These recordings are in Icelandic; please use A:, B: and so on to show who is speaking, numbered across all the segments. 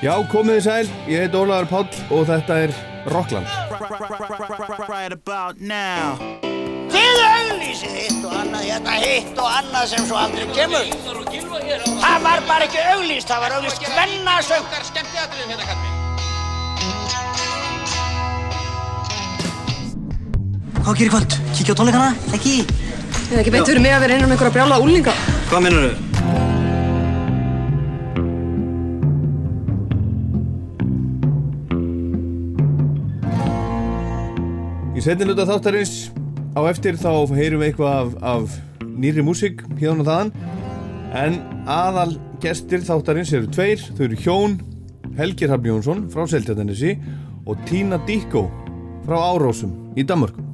A: Já, komið þið sæl, ég heit Ólaður Páll og þetta er Rockland.
B: Right about now
C: Þið auglýsið hitt og annað, hérna hitt og annað sem svo aldrei kemur. Það var bara ekki auglýst, það var auglýst hvennasöng.
D: Hvað gerir kvöld? Kíkja á tónleikana? Ekki?
E: Það er ekki beint fyrir mig að vera innan um einhverja brjála úlinga.
D: Hvað minnur þau?
A: Í setni luta þáttarins. Á eftir þá heyrum við eitthvað af, af nýri músík hérna og þaðan. En aðal gestir þáttarins eru tveir, þau eru Hjón Helgir Hafn Jónsson frá Seltjarnanesi og Tína Díkó frá Árósum í Danmörku.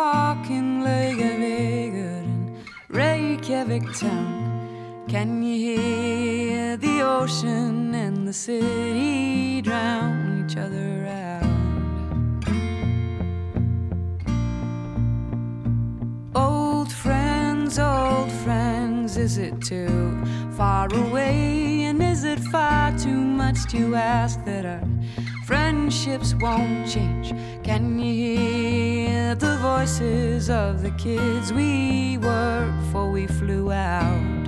F: Walking Lagervägen in Reykjavik town? Can you hear the ocean and the city drown each other out? Old friends, old friends, is it too far away? And is it far too much to ask that our friendships won't change? Can you hear the voices of the kids we were before we flew out?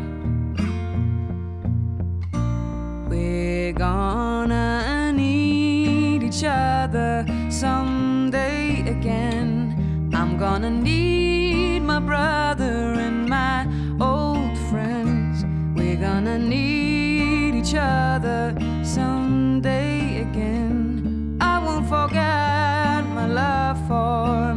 F: We're gonna need each other someday again. I'm gonna need my brother and my old friends. We're gonna need each other someday for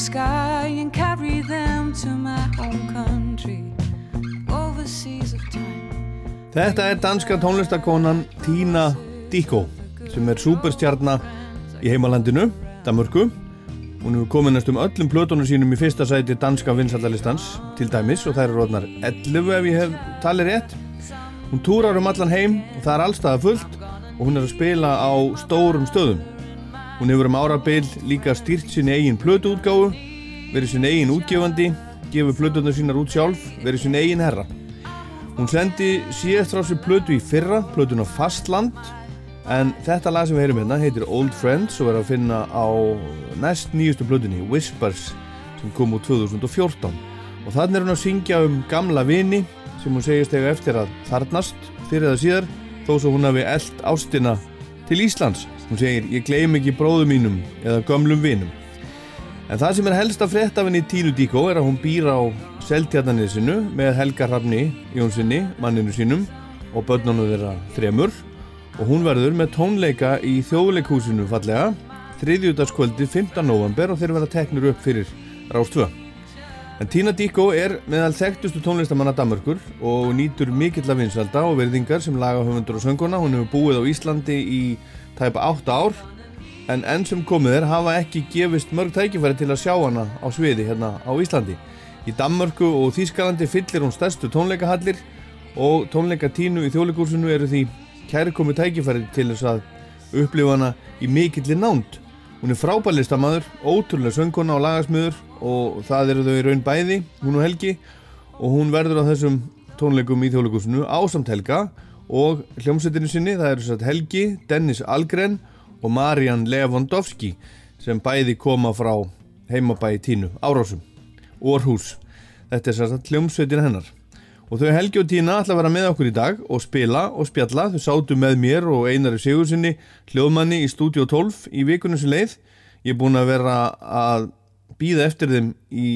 F: sky and carry them to my home country, overseas of time.
A: Þetta er danska tónlistakonan Tína Díkó sem er superstjarnar í heimalandinu, Danmörku. Hún hefur komið næstum öllum plötunum sínum í fyrsta sæti danska vinsaldalistans til dæmis og það eru rótnar 11 ef ég hef talið rétt. Hún túrar um allan heim og það er allstaða fullt og hún er að spila á stórum stöðum. Hún hefur um árabil líka stýrt sinni eigin plötuútgáfu, verið sinni eigin útgefandi, gefur plötunar sínar út sjálf, verið sinni eigin herra. Hún sendi síðast frá sér plötu í fyrra, plötuna Fastland en þetta lag sem við heyrum hérna heitir Old Friends og verður að finna á næst nýjustu plötunni Whispers sem kom úr 2014 og þannig er hún að syngja um gamla vini sem hún segist eiga eftir að þarnast fyrir það síðar þó svo hún hafi eld ástina til Íslands. Hún segir ég gleym ekki bróðum mínum eða gömlum vinum En það sem er helst að frétta af henni Tínu Díkó er að hún býr á Seltjarnanesinu með Helga Hrafni Jónssoni, manninu sínum og börnunum þeirra þremur og hún verður með tónleika í þjóðleikhúsinu fallega þriðjúdagskvöldi 15. november og þeir verða teknur upp fyrir Rástvö. En Tína Díkó er meðal þekktustu tónlistamanna Danmörkur og nýtur mikill af vinsalda og verðingar sem laga höfundur og sönguna. Hún hefur búið á Íslandi í tæpa 8 ár en enn sem komið er hafa ekki gefist mörg tækifæri til að sjá hana á sviði hérna á Íslandi. Í Danmörku og Þýskalandi fyllir hún stærstu tónleikahallir og tónleikatínu í þjóðleikursinu eru því kæri komið tækifæri til þess að upplifa hana í mikilli nánd. Hún er frábærlistamadur, ótrúlega sönguna og lagasmiður og það eru þau í raun bæði, hún og Helgi og hún verður á þessum tónleikum í þjóðleikursinu ásamt Helga og hljómsveitinu sinni, það eru satt Helgi, Dennis Algren og Marian Lewandowski sem bæði koma frá heimabæi tínu, Árásum, Orhus. Þetta er satt hljómsveitin hennar. Og þau Helgi og Tína ætla að vera með okkur í dag og spila og spjalla. Þau sátu með mér og Einari Sigursinni hljóðmanni í Studio 12 í vikunum sem leið. Ég er búin að vera að býða eftir þeim í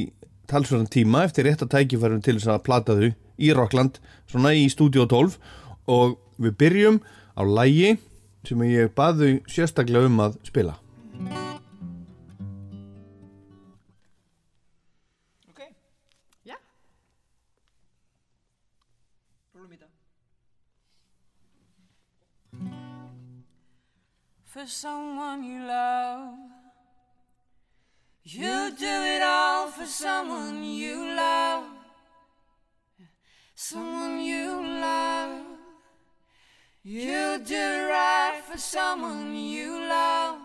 A: talsverðan tíma eftir rétt að tækifærum til þess að plata þau í Rockland, svona í Studio 12 og Við byrjum á lægi sem ég baðu sérstaklega um að spila.
F: For someone you love, you do it all for someone you love, someone you love. You do right for someone you love.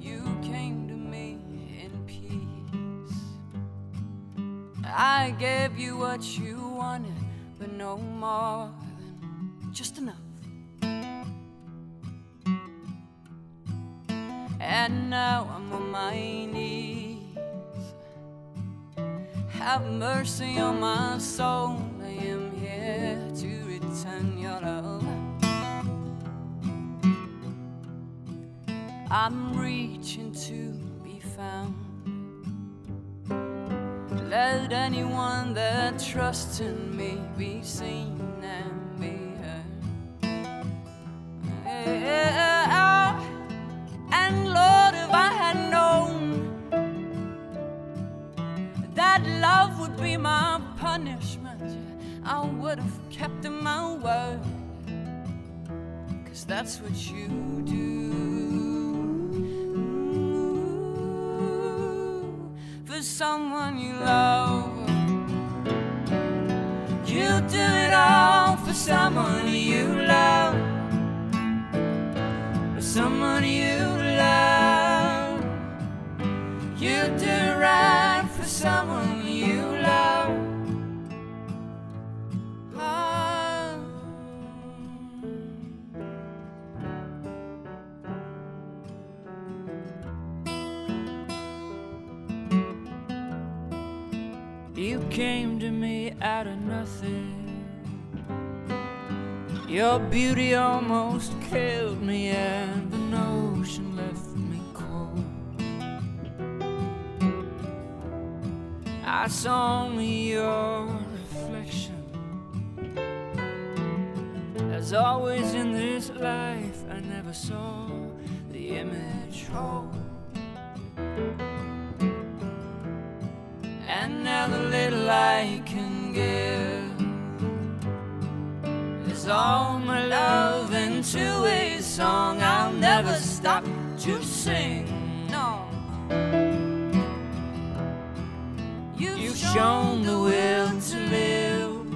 F: You came to me in peace. I gave you what you wanted, but no more than just enough. And now I'm on my knees. Have mercy on my soul. I am here to return your love. I'm reaching to be found. Let anyone that trusts in me be seen and be heard. Yeah. If I had known that love would be my punishment, I would have kept my word. Cause that's what you do. For someone you love, you do it all for someone you love For someone you love. You do right for someone you love. Ah. You came to me out of nothing. Your beauty almost killed me, and I saw only your reflection. As always in this life, I never saw the image whole. And now the little I can give is all my love into a song I'll never stop to sing. You've shown the will to live,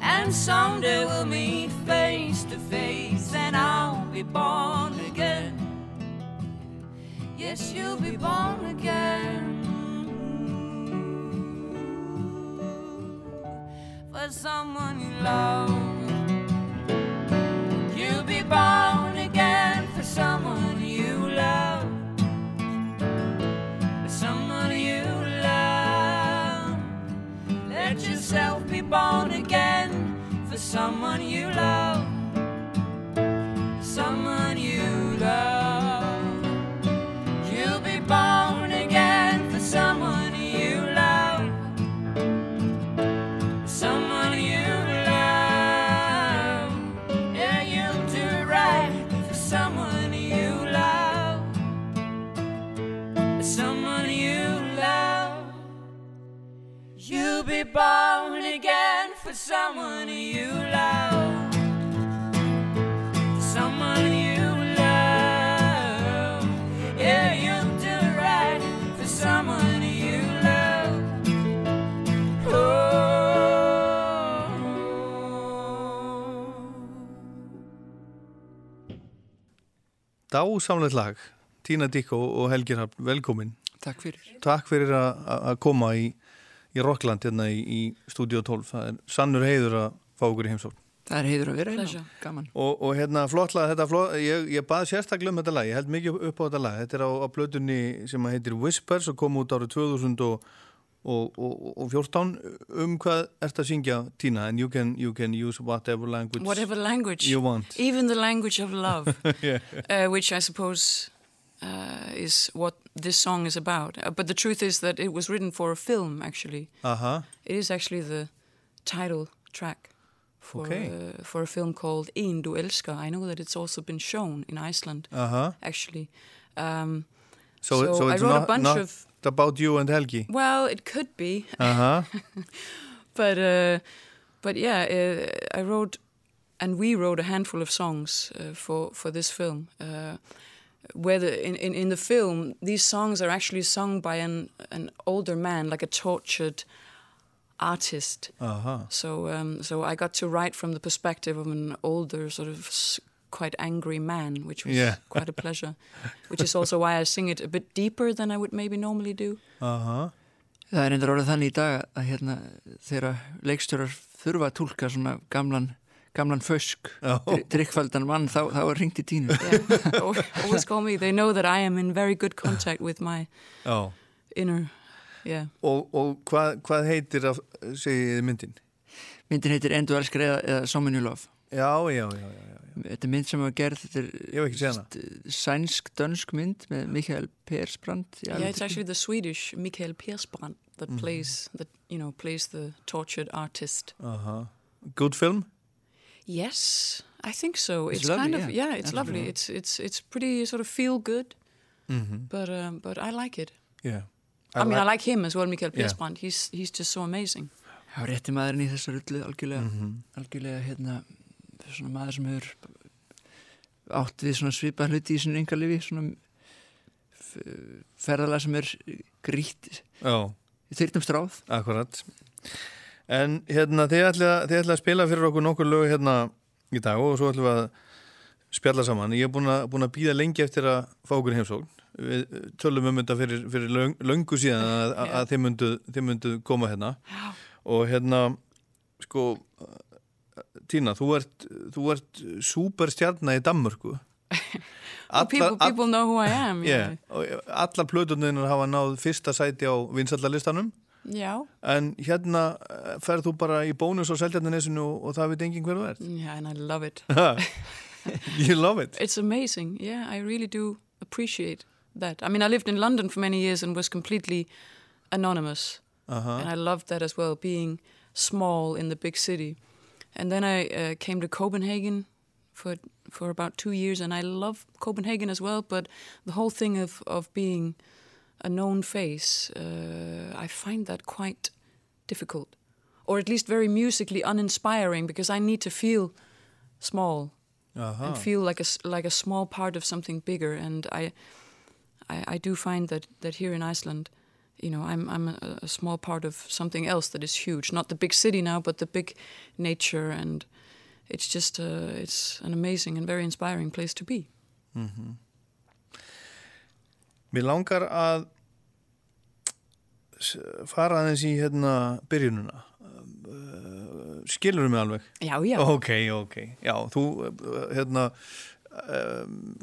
F: and someday we'll meet face to face, and I'll be born again. Yes, you'll be born again. for someone you love. Born again for someone you love. Someone be born again for someone you love. Someone you love. Yeah, you'll do right for someone you love.
A: Dásamlegt lag, Tína Dikko og Helgi Rapp, velkomin.
G: Takk fyrir.
A: Takk fyrir að að koma í, í Rockland hérna í, í Studio 12. Það er sannur heiður að fá okkur í heimsókn.
G: Það er heiður að vera hérna. Gaman.
A: Og, og hérna flottlega, þetta flott, ég, ég baði sérstaklega um þetta lag, ég held mikið upp á þetta lag. Þetta er á, á blötunni sem að heitir Whispers og kom út árið 2000 og, og, og, og 14 um hvað ert að syngja Tína and you can, you can use whatever language
E: Whatever language.
A: you want
E: Even the language of love,
A: yeah.
E: uh, which I suppose uh, is what this song is about. Uh, but the truth is that it was written for a film, actually.
A: Aha,
E: It is actually the title track for,
A: Okay.
E: uh, for a film called In du elsker. I know that it's also been shown in Iceland,
A: aha
E: actually. Um,
A: so,
E: So
A: so
E: I
A: it's
E: wrote a bunch
A: not
E: of-
A: about you and Helgi
E: well, it could be,
A: Aha,
E: but uh, but yeah, uh, I wrote and we wrote a handful of songs uh, for for this film. Uh, where the, in, in in the film, these songs are actually sung by an an older man, like a tortured artist.
A: aha
E: So um, so I got to write from the perspective of an older, sort of s- quite angry man, which was
A: Yeah.
E: quite a pleasure. Which is also why I sing it a bit deeper than I would maybe normally do.
A: Aha,
G: Það er endur orðið þannig í dag að hérna þegar leikstjórar þurfa að tólka svona gamlan, gamlan fösk,
A: Já.
G: drikkfældan mann, þá, þá er ringt í tínu.
E: Yeah, al- always call me. They know that I am in very good contact with my
A: já
E: inner. Yeah.
A: Og, og hvað, hvað heitir að segja myndin?
G: Myndin heitir Endu elskar eða, eða Love.
A: Já, já, já, já, já.
G: Þetta er mynd sem var gerð, þetta er sænsk-dönsk mynd með Mikael Persbrandt. í
E: Yeah, it's actually the Swedish Mikael Persbrandt that plays that you know plays the tortured artist.
A: Aha. Good film?
E: Yes, I think so.
G: It's
E: It's,
G: lovely,
E: kind of
G: yeah.
E: yeah, it's lovely. It's it's it's pretty sort of feel good,
A: Mm
E: but um, but I like it.
A: Yeah.
E: I, mean, I like him as well, Mikael
A: Yeah.
E: Persbrandt. He's he's just so amazing.
G: Já, rétti maðurinn í þessar ullu algjörlega,
A: Mhm.
G: algjörlega hérna, svona maður sem hefur átt við svona svipað hluti í sinu yngarlifi, svona f- ferðalega sem er
A: Já,
G: í þyrtum stráð.
A: akkurat. En hérna, þið ætla, þið ætla að spila fyrir okkur nokkur lög hérna í dag og svo ætlum við að spjalla saman. Ég er búin að, búin að býða lengi eftir að fá okkur heimsókn. Við tölum um þetta fyrir, fyrir löng, löngu síðan að, að, að þið, myndu, þið myndu koma hérna.
E: Já.
A: Og hérna, sko, Tína, þú ert, þú ert súperstjarna í Danmörku.
E: People
A: Allar- all-
E: people know who I am.
A: Yeah. allar plötunninar hafa náð fyrsta sæti á vinsallalistanum
E: yeah.
A: en hérna eh, ferð þú bara í bónus á Seltjarnanesinu og, og það veit enginn hver þú ert
E: Yeah, and I love it.
A: You love it
E: It's amazing. Yeah, I really do appreciate that. I mean, I lived in London for many years and was completely anonymous.
A: uh
E: And I loved that as well, being small in the big city. And then I uh, came to Copenhagen for for about two years, and I love Copenhagen as well. But the whole thing of of being a known face, uh, I find that quite difficult, or at least very musically uninspiring, because I need to feel small and feel like a like a small part of something bigger. And I, I, I do find that that here in Iceland, you know, I'm I'm a, a small part of something else that is huge. Not the big city now, but the big nature, and it's just uh, it's an amazing and very inspiring place to be.
A: Mér langar að fara aðeins í hérna byrjununa uh, skilur mig alveg
E: Já, já.
A: Ok, ok, já, þú hérna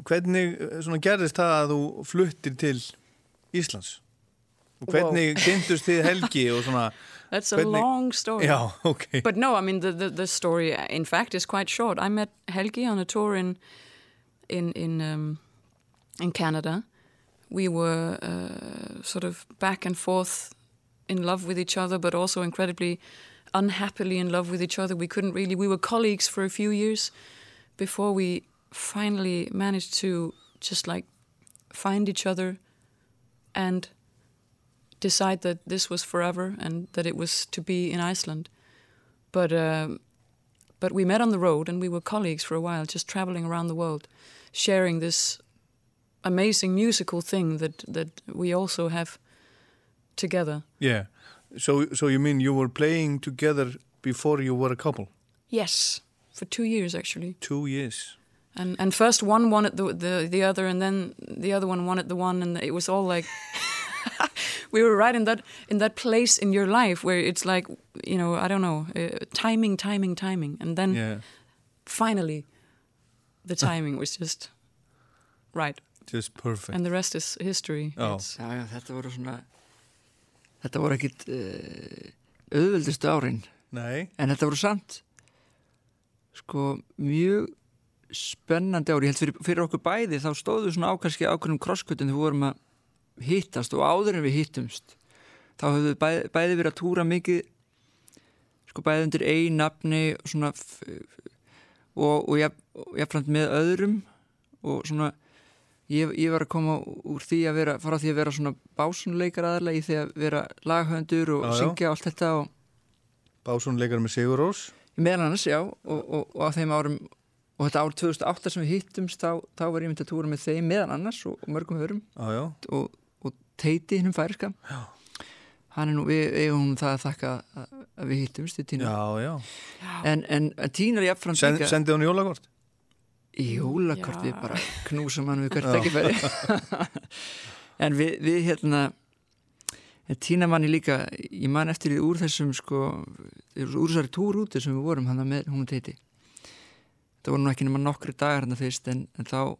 A: hvernig svona gerðist það að þú fluttir til Íslands og hvernig kynntust þið helgi og svona
E: That's a long story.
A: Já, ok
E: But no, I mean the, the the story. In fact, is quite short. I met Helgi on a tour in in in um, in Canada. We were uh, sort of back and forth in love with each other, but also incredibly unhappily in love with each other. We couldn't really. We were colleagues for a few years before we finally managed to just like find each other and decide that this was forever and that it was to be in Iceland. But um, but we met on the road and we were colleagues for a while, just traveling around the world, sharing this amazing musical thing that that we also have together.
A: Yeah, so, so you mean you were playing together before you were a couple?
E: Yes, for two years actually.
A: Two years
E: And and first one wanted the the the other, and then the other one wanted the one, and it was all like we were right in that in that place in your life where it's like you know I don't know uh, timing, timing, timing, and then
A: Yeah,
E: finally the timing was just right,
A: just perfect
E: and the rest is history.
A: Oh.
E: It's-
G: Já, já, þetta voru svona þetta voru ekkit uh, auðveldustu árin
A: Nei,
G: en þetta voru samt sko mjög spennandi ári, ég held fyrir, fyrir okkur bæði þá stóðu svona ákvæmski ákveðnum krosskutin þegar við vorum að hittast og áður en við hittumst þá höfðu bæði, bæði verið að túra mikið sko bæði undir ein nafni og svona f- og, og ég, jafnframt með öðrum og svona ég, ég var að koma úr því að vera fara því að vera svona básunleikar aðalega í því að vera laghöndur og
A: Já,
G: syngja og allt þetta og
A: Básson leikar með Sigur Rós
G: meðal annars, já, og, og, og á þeim árum og þetta ár 2008 sem við hittumst þá, þá var ég myndið að túra með þeim meðal annars og, mörgum öðrum
A: Já, já,
G: og, og teiti hinnum færiska já. hann er nú, við eigum það að þakka að, að við hittumst í tína
A: já, já.
G: en, en, tína er jafnframt
A: Send, Sendið hún jólagort?
G: Jólakort
E: Já.
G: við bara knúsum hann við hvert ekki færi en við, við hérna en tína manni líka ég man eftir því úr þessum sko úr þessari túrúti sem við vorum hann með hún og teiti það voru nú ekki nema nokkri dagar hérna fyrst en, en þá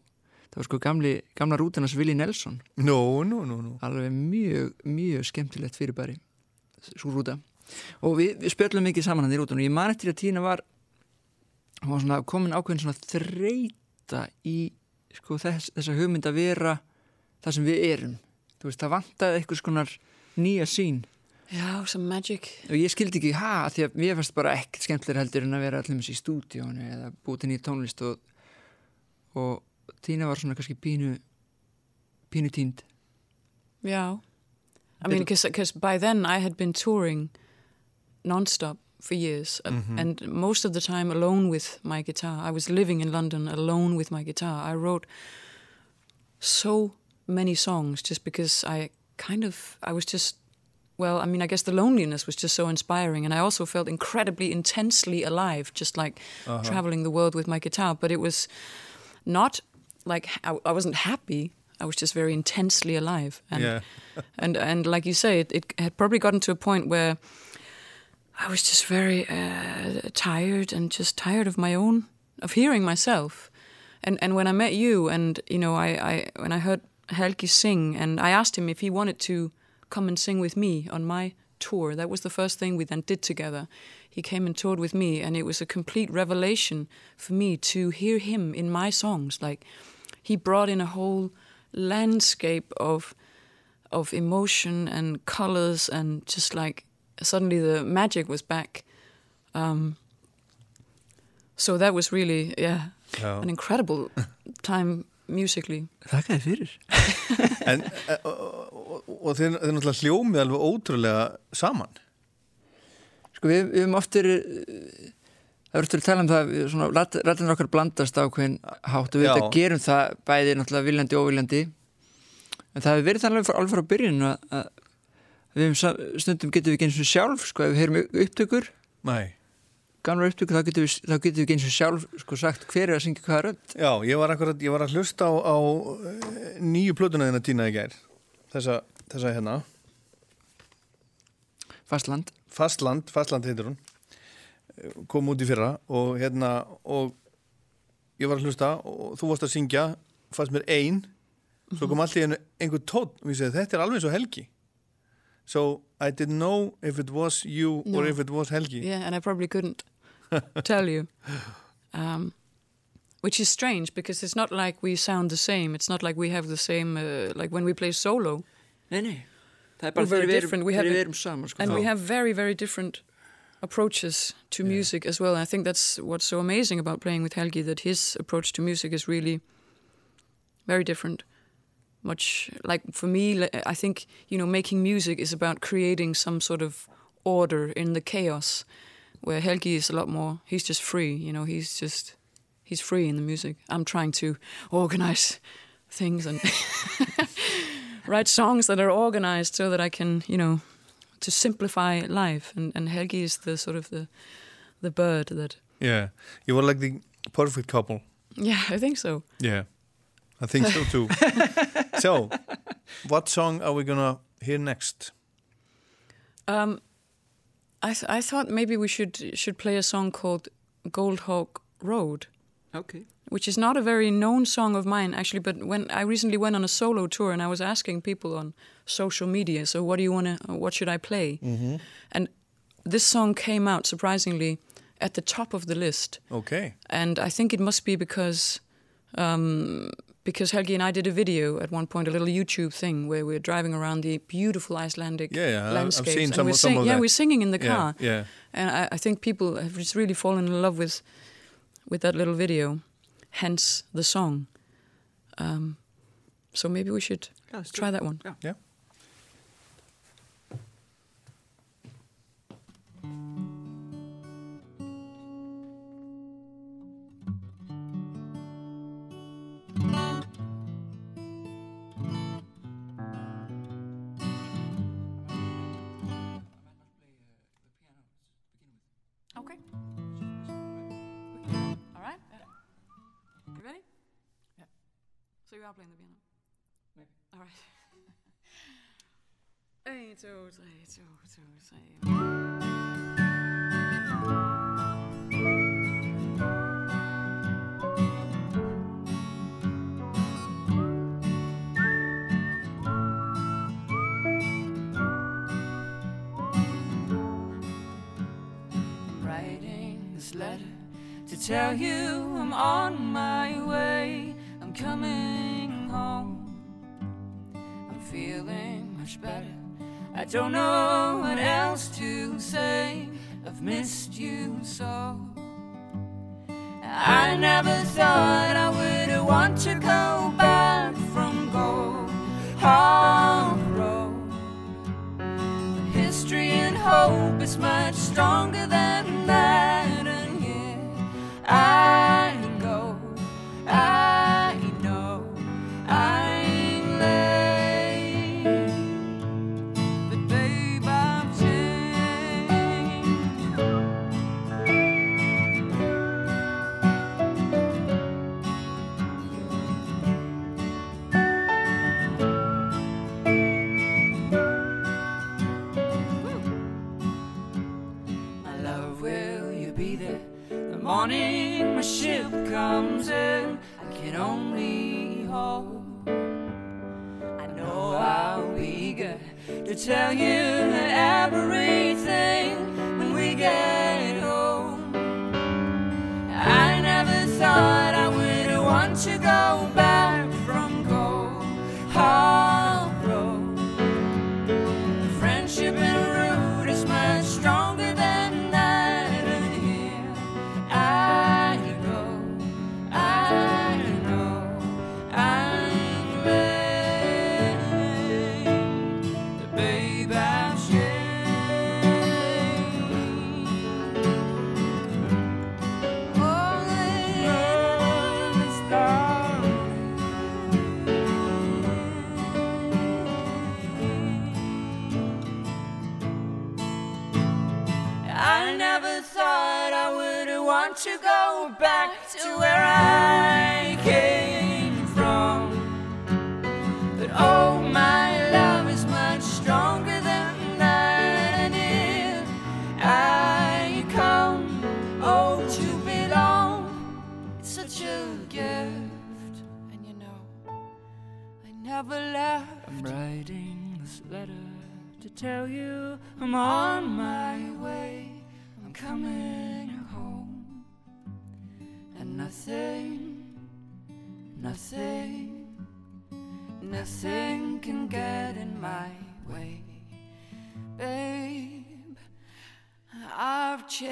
G: það var sko gamli, gamla rútinans Willi Nelson.
A: Nú, nú, nú, nú.
G: Alveg mjög, mjög skemmtilegt fyrirbæri svo rúta. Og við, við spjöllum mikið saman hann í rútunum ég man eftir að Tína var hún var svona komin ákveðin svona þreita í sko, þess, þessa hugmynd að vera það sem við erum. Veist, það vantaði einhvers konar nýja sín
E: Já, some magic.
G: og ég skildi ekki, ha, því að mér fannst bara ekkert skemmtilega heldur en að vera allir í stúdíónu eða búið til nýja tónlist og, og Tína var svona kannski pínu pínu tínd
E: Yeah. I mean, because by then I had been touring nonstop for years, and, and most of the time alone with my guitar. I was living in London alone with my guitar. I wrote so many songs just because I kind of, I was just, well, I mean, I guess the loneliness was just so inspiring, and I also felt incredibly intensely alive, just like uh-huh. traveling the world with my guitar. But it was not like I, I wasn't happy. I was just very intensely alive, and
A: Yeah.
E: and and like you say, it, it had probably gotten to a point where I was just very uh, tired and just tired of my own of hearing myself. And and when I met you, and you know, I, I when I heard Helgi sing, and I asked him if he wanted to come and sing with me on my tour. That was the first thing we then did together. He came and toured with me, and it was a complete revelation for me to hear him in my songs. Like he brought in a whole landscape of of emotion and colors and just like suddenly the magic was back. Um, so that was really yeah
A: Já.
E: an incredible time musically.
G: Þakka þið fyrir.
A: En, e, og, og, og þeir, þeir náttúrulega hljómið alveg ótrúlega saman.
G: Sko við, við höfum oft verið það verður að tala um það við svona, rættinir okkar blandast á hvern hátt og við þetta gerum það bæði náttúrulega viljandi og óviljandi. En það hefur verið þannig alveg frá- alveg frá byrjun að, að við stundum getum við ekki eins og sjálf sko ef við heyrum upptökur.
A: Nei.
G: Gamla upptökur þá getum við, þá getum við ekki eins og sjálf sko sagt hver er að syngja hvaða rödd.
A: Já, ég var akkurat, ég var að hlusta á, á eh, nýju plötuna þina tína í gær. Þessa, þessa hérna.
G: Fastland.
A: Fastland, Fastland heitir hún. Kom út í fyrra og hérna og ég var að hlusta og þú varst að syngja fannst mér ein. Svo kom allt í einu einhver tótt og ég segi þetta er alveg svo Helgi so I didn't know if it was you or
E: No.
A: if it was Helgi
E: yeah and i probably couldn't tell you um, which is strange because it's not like we sound the same it's not like we have the same uh, like when we play solo
G: Nei, nei Það er
E: We're very
G: þegar við erum-
E: different. We
G: þegar
E: have
G: við
E: it-
G: erum saman sko.
E: and we have very very different approaches to music as well. I think that's what's so amazing about playing with Helgi that his approach to music is really very different. Much like for me, I think you know making music is about creating some sort of order in the chaos, where Helgi is a lot more. He's just free, you know. He's just he's free in the music. I'm trying to organize things and write songs that are organized so that I can, you know, to simplify life. And, and Helgi is the sort of the the bird that.
A: Yeah, you were like the perfect couple
E: Yeah, I think so.
A: Yeah, I think so too. so, what song are we gonna hear next?
E: Um, I th- I thought maybe we should should play a song called Gold Hawk Road,
G: Ok
E: which is not a very known song of mine actually. But when I recently went on a solo tour and I was asking people on social media, so what do you want to, what should I play? Mm-hmm. And this song came out surprisingly at the top of the list,
A: Ok,
E: and I think it must be because. Um, because Helgi and I did a video at one point, a little YouTube thing where we're driving around the beautiful Icelandic
A: Yeah, yeah, I've- I've
E: landscapes.
A: seen
E: and
A: some
E: we're
A: of- some
E: sing-
A: of
E: yeah,
A: that.
E: we're singing in the
A: Yeah,
E: car.
A: yeah.
E: And I, I think people have just really fallen in love with with that little video, hence the song. Um, so maybe we should
G: Yeah,
E: try
G: it.
E: that one.
G: Yeah.
A: yeah
E: we are playing the piano? Maybe. All right.
F: Eén, twee, Letter to tell you I'm on my way. I'm coming home. I'm feeling much better. I don't know what else to say. I've missed you so. I never thought I would want to go back from Gold Road. History and hope is much stronger than tell you I'm on my way. I'm coming home. And nothing, nothing, nothing can get in my way. Babe, I've changed.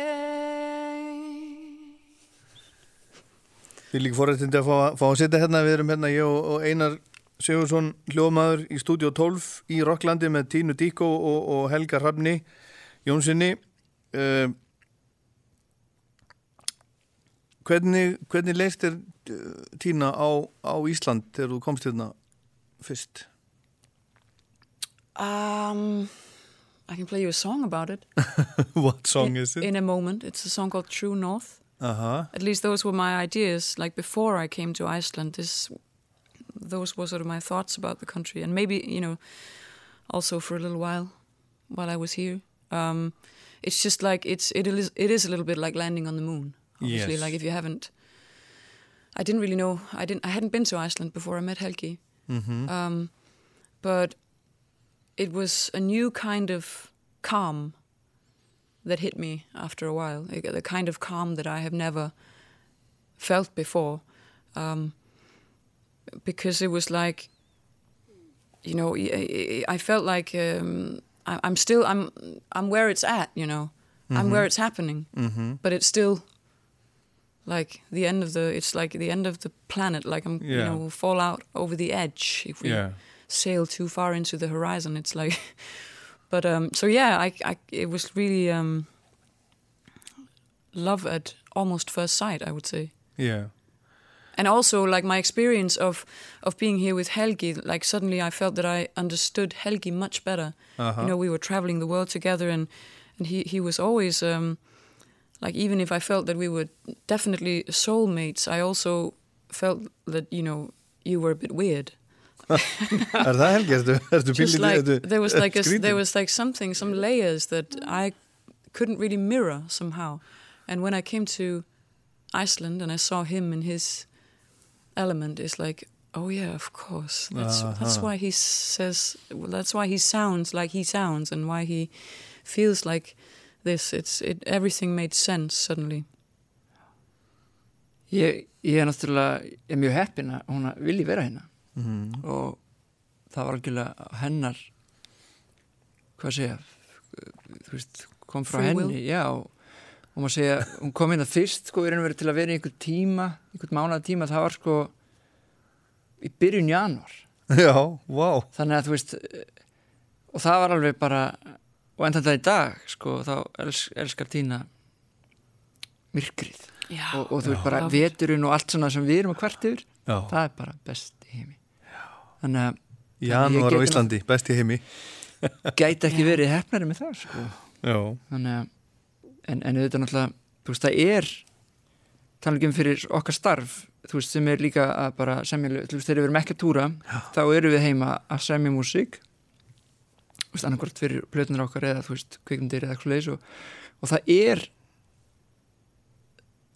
A: Við líka forrættindi að fá, fá að sitja hérna, við erum hérna ég og, og Einar Sigursson hljóðmaður í stúdíu 12 í Rocklandi með Tínu Díko og, og Helga Hrafni Jónssoni uh, hvernig, hvernig leist þér uh, Tína á, á Ísland þegar þú komst hérna fyrst?
E: Um, I can play you a song about it.
A: What song
E: in,
A: is it?
E: In a moment. It's a song called True North.
A: Aha,
E: At least those were my ideas. Like before I came to Iceland, this, those were sort of my thoughts about the country, and maybe you know, also for a little while, while I was here. Um, it's just like it's it is it is a little bit like landing on the moon. Obviously,
A: Yes.
E: like if you haven't. I didn't really know. I didn't. I hadn't been to Iceland before I met Helgi. Um, but it was a new kind of calm that hit me after a while. The kind of calm that I have never felt before, um, because it was like, you know, I- I I felt like um, I- I'm still I'm I'm where it's at. You know, I'm where it's happening, but it's still like the end of the it's like the end of the planet like i'm you
A: Yeah.
E: know fall out over the edge if we
A: Yeah.
E: sail too far into the horizon it's like but um so yeah i i it was really um love at almost first sight i would say
A: Yeah.
E: And also like my experience of of being here with Helgi, like suddenly I felt that I understood Helgi much better.
A: Uh-huh.
E: You know, we were traveling the world together, and and he he was always um, like even if I felt that we were definitely soulmates, I also felt that you know you were a bit weird.
A: Er það helgi? Ertu, ertu
E: Just like there was like a, there was like something, some layers that I couldn't really mirror somehow. And when I came to Iceland and I saw him in his element, it's like, oh yeah, of course. That's that's
A: Uh-huh.
E: why he says. Well, that's why he sounds like he sounds, and why he feels like this. It's it. Everything made sense suddenly.
G: Ég, ég er náttúrulega ég er mjög heppin að hún vilji vera hérna
A: Mhm.
G: og það var algjörlega hennar hvað segja þú veist, kom frá
E: Free will.
G: henni já, og, og maður segja, hún kom hérna fyrst sko, í raun og verið til að vera í einhver tíma einhvern mánuða tíma, það var sko í byrjun januar
A: Já, vá.
G: þannig að þú veist eh, og það var alveg bara og enn þetta í dag sko, þá els, elskar Tína myrkrið
E: Já.
G: og, og þú veist bara
E: Já.
G: veturinn og allt svona sem við erum að hvert yfir
A: Já.
G: það er bara best í heimi þannig að
A: Janúar á Íslandi, besti heimi.
G: gæti ekki verið hefnari með það sko.
A: Já.
G: þannig að en, en auðvitað náttúrulega þú veist það er talningum fyrir okkar starf þú veist sem er líka að bara semja þú veist þegar við erum ekki að túra þá eru við heima að semja músík þú veist annarkvort fyrir plötunar okkar eða þú veist kvikmyndir eða eitthvað leis og, og það er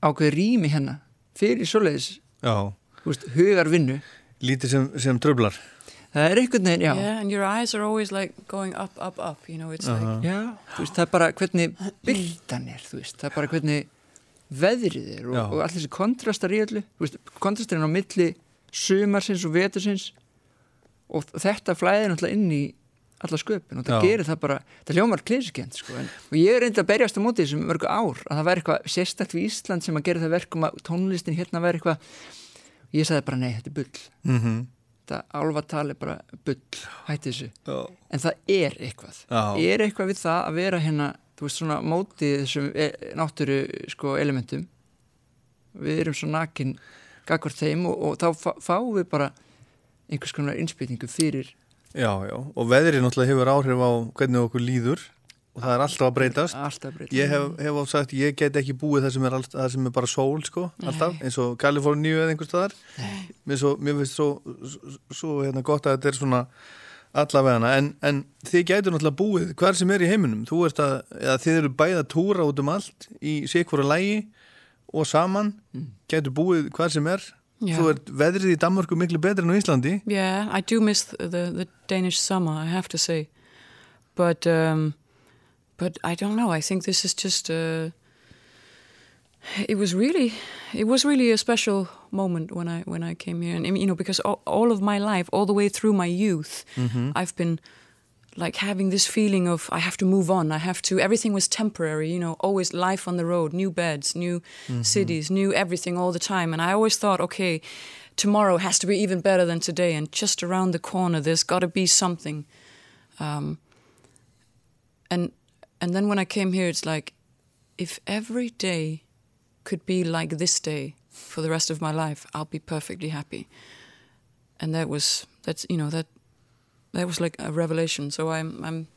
G: ákveði rými hérna fyrir svoleiðis
A: Já.
G: þú veist hugar vinnu
A: Lítið sem, sem tröflar.
G: Það er einhvern veginn, já,
E: Yeah, and your eyes are always like going up, up, up. You know, it's like
G: Já, þú veist, það er bara hvernig byrtan er, þú veist, það er bara hvernig veðrið er og,
A: Já.
G: og allir þessi kontrastar í öllu, þú veist, kontrastarinn á milli sumarsins og vetursins og þetta flæðir náttúrulega inn í alla sköpun og það
A: Já.
G: gerir það bara, það hljómar klísikent sko, en, og ég er reyndi að berjast á móti þessum mörgu ár, að það væri eitthvað sérstakt við Ísland sem að gera það verkum að tónlistin hérna væri eitthvað, ég sagði bara nei, þetta er bull,
A: Mm
G: þetta álfatal er bara bull, hætti þessu
A: Já.
G: en það er eitthvað
A: Já.
G: er eitthvað við það að vera hérna þú veist svona móti þessum e náttúru sko elementum við erum svo nakin gagvart þeim og, og þá fá, fáum við bara einhvers konar innspýtingu fyrir
A: Já, já. Og veðrið náttúrulega hefur áhrif á hvernig okkur líður og það er alltaf að breytast.
G: alltaf breyta
A: Ég hef, hef oft sagt, ég get ekki búið það sem er, allt, það sem er bara sól, sko, alltaf, eins og Kaliforníu eða einhver staðar. Mér, svo, mér finnst svo, svo, hérna, gott að þetta er svona allavegana, en, en þið gætu náttúrulega búið hver sem er í heiminum. Þú ert að, eða þið eru bæði að túra út um allt í sikvara lægi og saman, gætu búið hver sem er.
E: Já.
A: Þú ert veðrið í Danmarku miklu betri en á Íslandi.
E: Yeah, I do miss the, the Danish summer, I have to say. But um, but I don't know. I think this is just uh, it was really it was really a special moment when I when I came here, and you know because all, all of my life, all the way through my youth, I've been like having this feeling of I have to move on. I have to. Everything was temporary, you know. Always life on the road, new beds, new cities, new everything all the time. And I always thought, okay, tomorrow has to be even better than today. And just around the corner, there's got to be something. Um, and and then when I came here, it's like, if every day could be like this day for the rest of my life, I'll be perfectly happy. And that was that's you know that that was like a revelation. So I'm I'm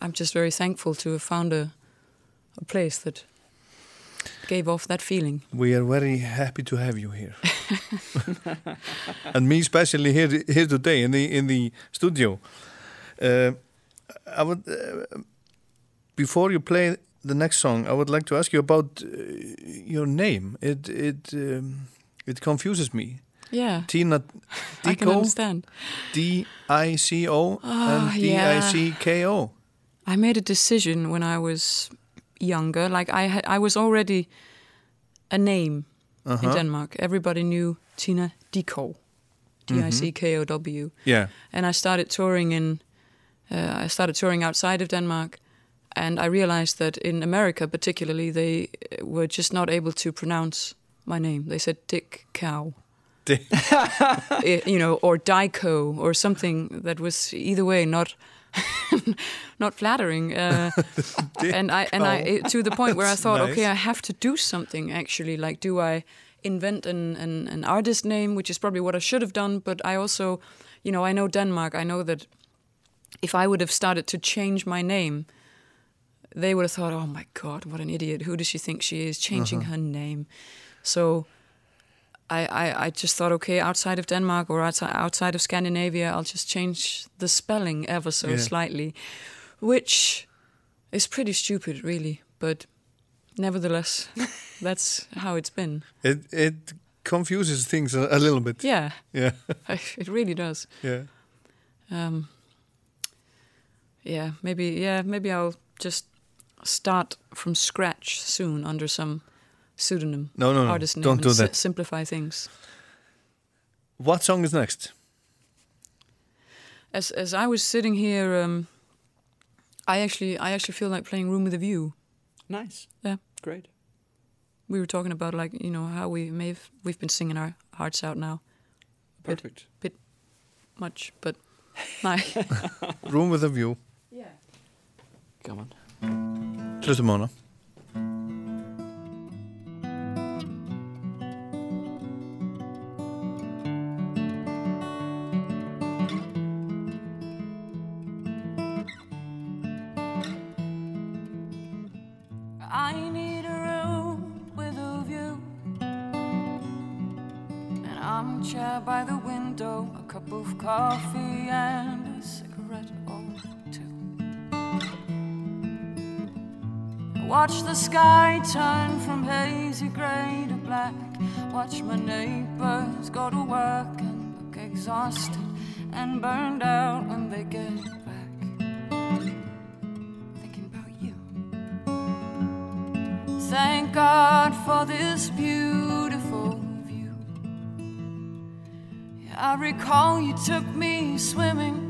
E: I'm just very thankful to have found a a place that gave off that feeling.
A: We are very happy to have you here. and me especially here here today in the in the studio. Uh, I would uh, before you play the next song, I would like to ask you about uh, your name. It it um, It confuses me.
E: Yeah,
A: Tina Dico.
E: I can understand.
A: D-I-C-O and
E: Oh, yeah.
A: D-I-C-K-O.
E: I made a decision when I was younger. Like I had, I was already a name
A: Uh-huh.
E: in Denmark. Everybody knew Tina Diko, D-I-C-K-O-W.
A: Yeah.
E: and I started touring in. Uh, I started touring outside of Denmark, and I realized that in America, particularly, they were just not able to pronounce my name. They said Dick Cow,
A: Di-
E: Eh, you know, or Dyko, or something that was either way not. not flattering, uh, and I and I to the point where I thought,
A: nice.
E: okay, I have to do something. Actually, like, do I invent an, an an artist name, which is probably what I should have done, but I also, you know, I know Denmark. I know that if I would have started to change my name, they would have thought, "Oh my God, what an idiot! Who does she think she is, changing her name?" So, I, I, I just thought, okay, outside of Denmark or outside outside of Scandinavia, I'll just change the spelling ever so
A: Yeah.
E: slightly, which is pretty stupid, really, but nevertheless, that's how it's been.
A: It it confuses things a, a little bit.
E: Yeah,
A: Yeah.
E: it really does.
A: yeah.
E: Um, yeah, maybe. Yeah, maybe I'll just start from scratch soon under some pseudonym,
A: No, no, no.
E: artist name,
A: Don't
E: and
A: do
E: si-
A: that.
E: simplify things.
A: What song is next?
E: As as I was sitting here, um, I actually I actually feel like playing Room with a View.
G: Nice.
E: Yeah.
G: Great.
E: We were talking about like you know how we may have, we've been singing our hearts out now
G: Perfect.
E: Bit much, but my
A: Room with a View. Yeah.
G: Come on.
A: Hlustum á hana.
F: The sky turn from hazy gray to black. Watch my neighbors go to work and look exhausted and burned out when they get back. Thinking about you. Thank God for this beautiful view. I recall you took me swimming.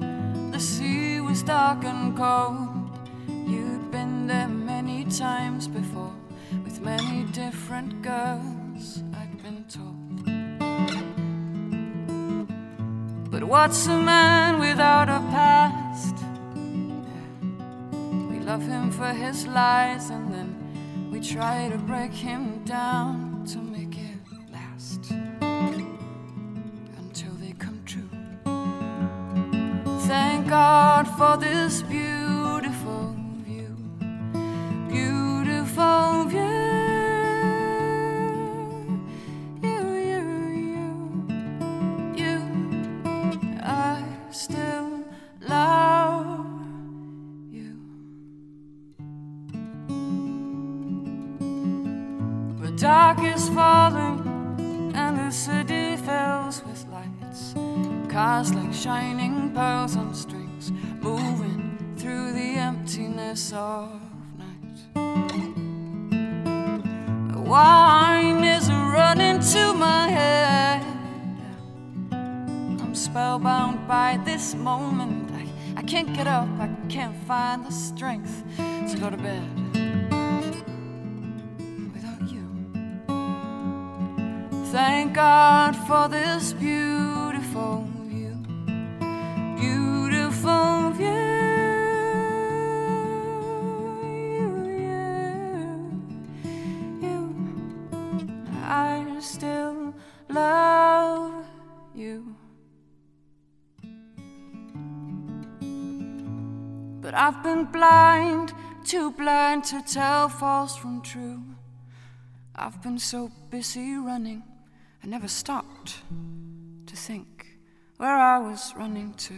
F: The sea was dark and cold. Times before with many different girls, I'd been told. But what's a man without a past? We love him for his lies and then we try to break him down to make it last until they come true. Thank God for this beautiful can't find the strength to go to bed without you. Thank God for this beautiful But I've been blind, too blind to tell false from true. I've been so busy running, I never stopped to think where I was running to.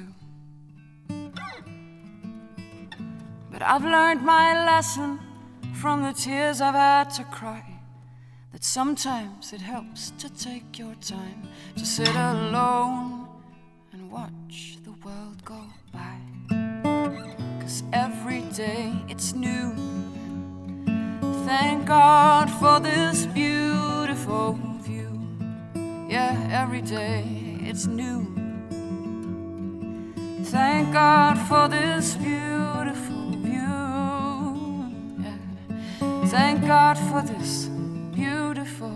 F: But I've learned my lesson from the tears I've had to cry. that sometimes it helps to take your time to sit alone and watch the world go every day it's new. Thank God for this beautiful view. Yeah, every day it's new. Thank God for this beautiful view. Yeah. Thank God for this beautiful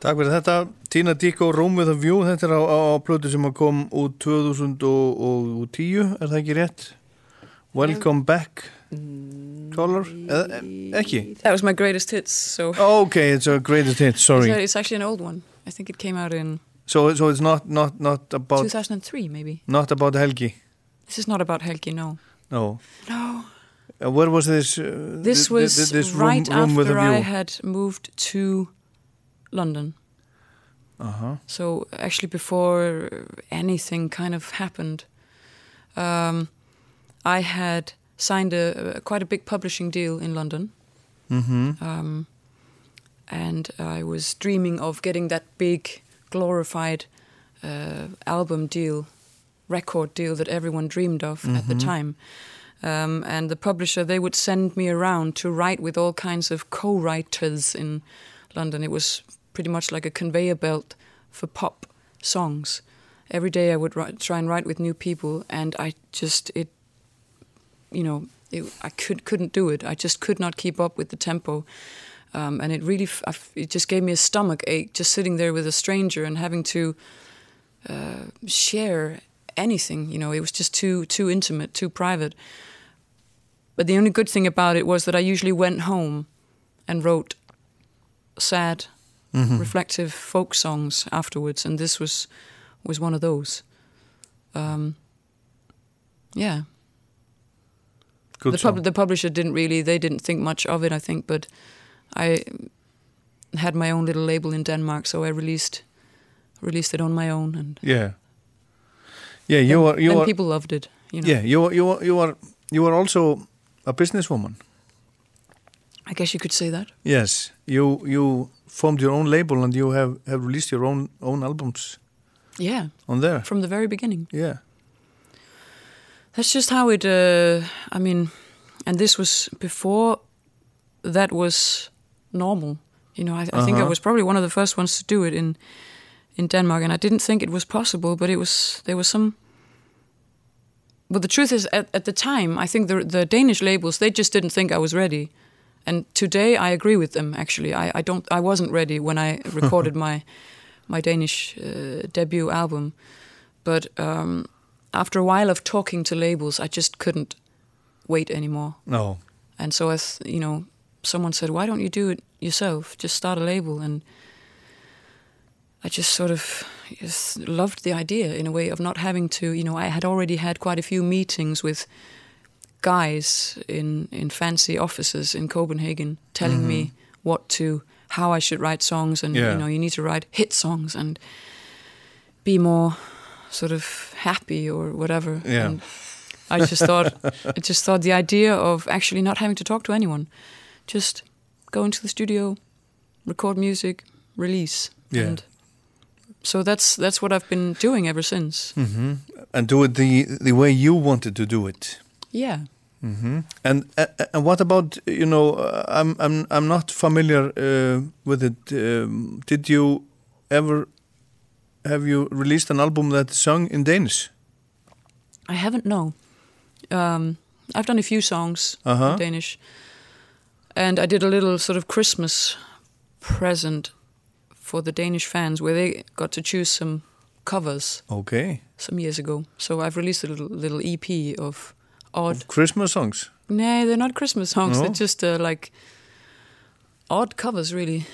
A: Takk fyrir þetta, Tina Dicko, Rome with a View, þetta er á, á, á plötu sem kom út 2010, er það ekki rétt? Welcome back, caller, eða e- ekki?
E: That was my greatest hits, so
A: okay, it's a greatest hit, sorry.
E: it's actually an old one. I think it came out in
A: So, so it's not, not, not about,
E: 2003, maybe.
A: not about Helgi?
E: This is not about Helgi, no.
A: No.
E: No.
A: Uh, where was this? Uh,
E: This
A: th-
E: was
A: th- this
E: right
A: room, room with a
E: after
A: view?
E: I had moved to London.
A: Uh-huh.
E: So actually, before anything kind of happened, um, I had signed a, a quite a big publishing deal in London,
A: Mm-hmm.
E: um, and I was dreaming of getting that big, glorified uh, album deal, record deal that everyone dreamed of at the time. Um, and the publisher, they would send me around to write with all kinds of co-writers in London. It was pretty much like a conveyor belt for pop songs. Every day I would write, try and write with new people, and I just it, you know, it, I could couldn't do it. I just could not keep up with the tempo, um, and it really I it just gave me a stomach ache just sitting there with a stranger and having to uh, share anything. You know, it was just too too intimate, too private. But the only good thing about it was that I usually went home and wrote sad, reflective folk songs afterwards, and this was was one of those. Um, yeah,
A: Good
E: the, pub- the publisher didn't really they didn't think much of it, I think, but I had my own little label in Denmark, so I released released it on my own, and
A: Yeah. Yeah, you were you are,
E: people loved it. You know,
A: yeah, you are, you are, you are, you are also a businesswoman.
E: I guess you could say that.
A: Yes, you, you formed your own label and you have, have released your own, own albums
E: Yeah,
A: on there.
E: from the very beginning.
A: Yeah.
E: That's just how it. Uh, I mean, and this was before that was normal. You know, I, I think I
A: Uh-huh.
E: was probably one of the first ones to do it in in Denmark, and I didn't think it was possible, but it was. There was some. But the truth is, at, at the time, I think the the Danish labels they just didn't think I was ready, and today I agree with them. Actually, I, I don't. I wasn't ready when I recorded my my Danish uh, debut album, but um, after a while of talking to labels, I just couldn't wait anymore.
A: No.
E: And so I, th- you know, someone said, "Why don't you do it yourself? Just start a label." And I just sort of just loved the idea in a way of not having to, you know, I had already had quite a few meetings with guys in in fancy offices in Copenhagen telling me what to how I should write songs and
A: Yeah.
E: you know you need to write hit songs and be more sort of happy or whatever
A: Yeah.
E: and I just thought I just thought the idea of actually not having to talk to anyone just go into the studio record music release
A: Yeah.
E: and so that's that's what I've been doing ever since
A: Mm-hmm. And do it the the way you wanted to do it.
E: Yeah Mm
A: -hmm. And uh, and what about you know uh, I'm I'm I'm not familiar uh, with it. Um, did you ever have you released an album that sung in Danish?
E: I haven't no. Um, I've done a few songs
A: Uh-huh.
E: in Danish, and I did a little sort of Christmas present for the Danish fans where they got to choose some covers
A: Okay.
E: some years ago. So I've released a little little EP of odd.
A: Christmas songs.
E: No, they're not Christmas songs.
A: No?
E: They're just uh, like odd covers, really.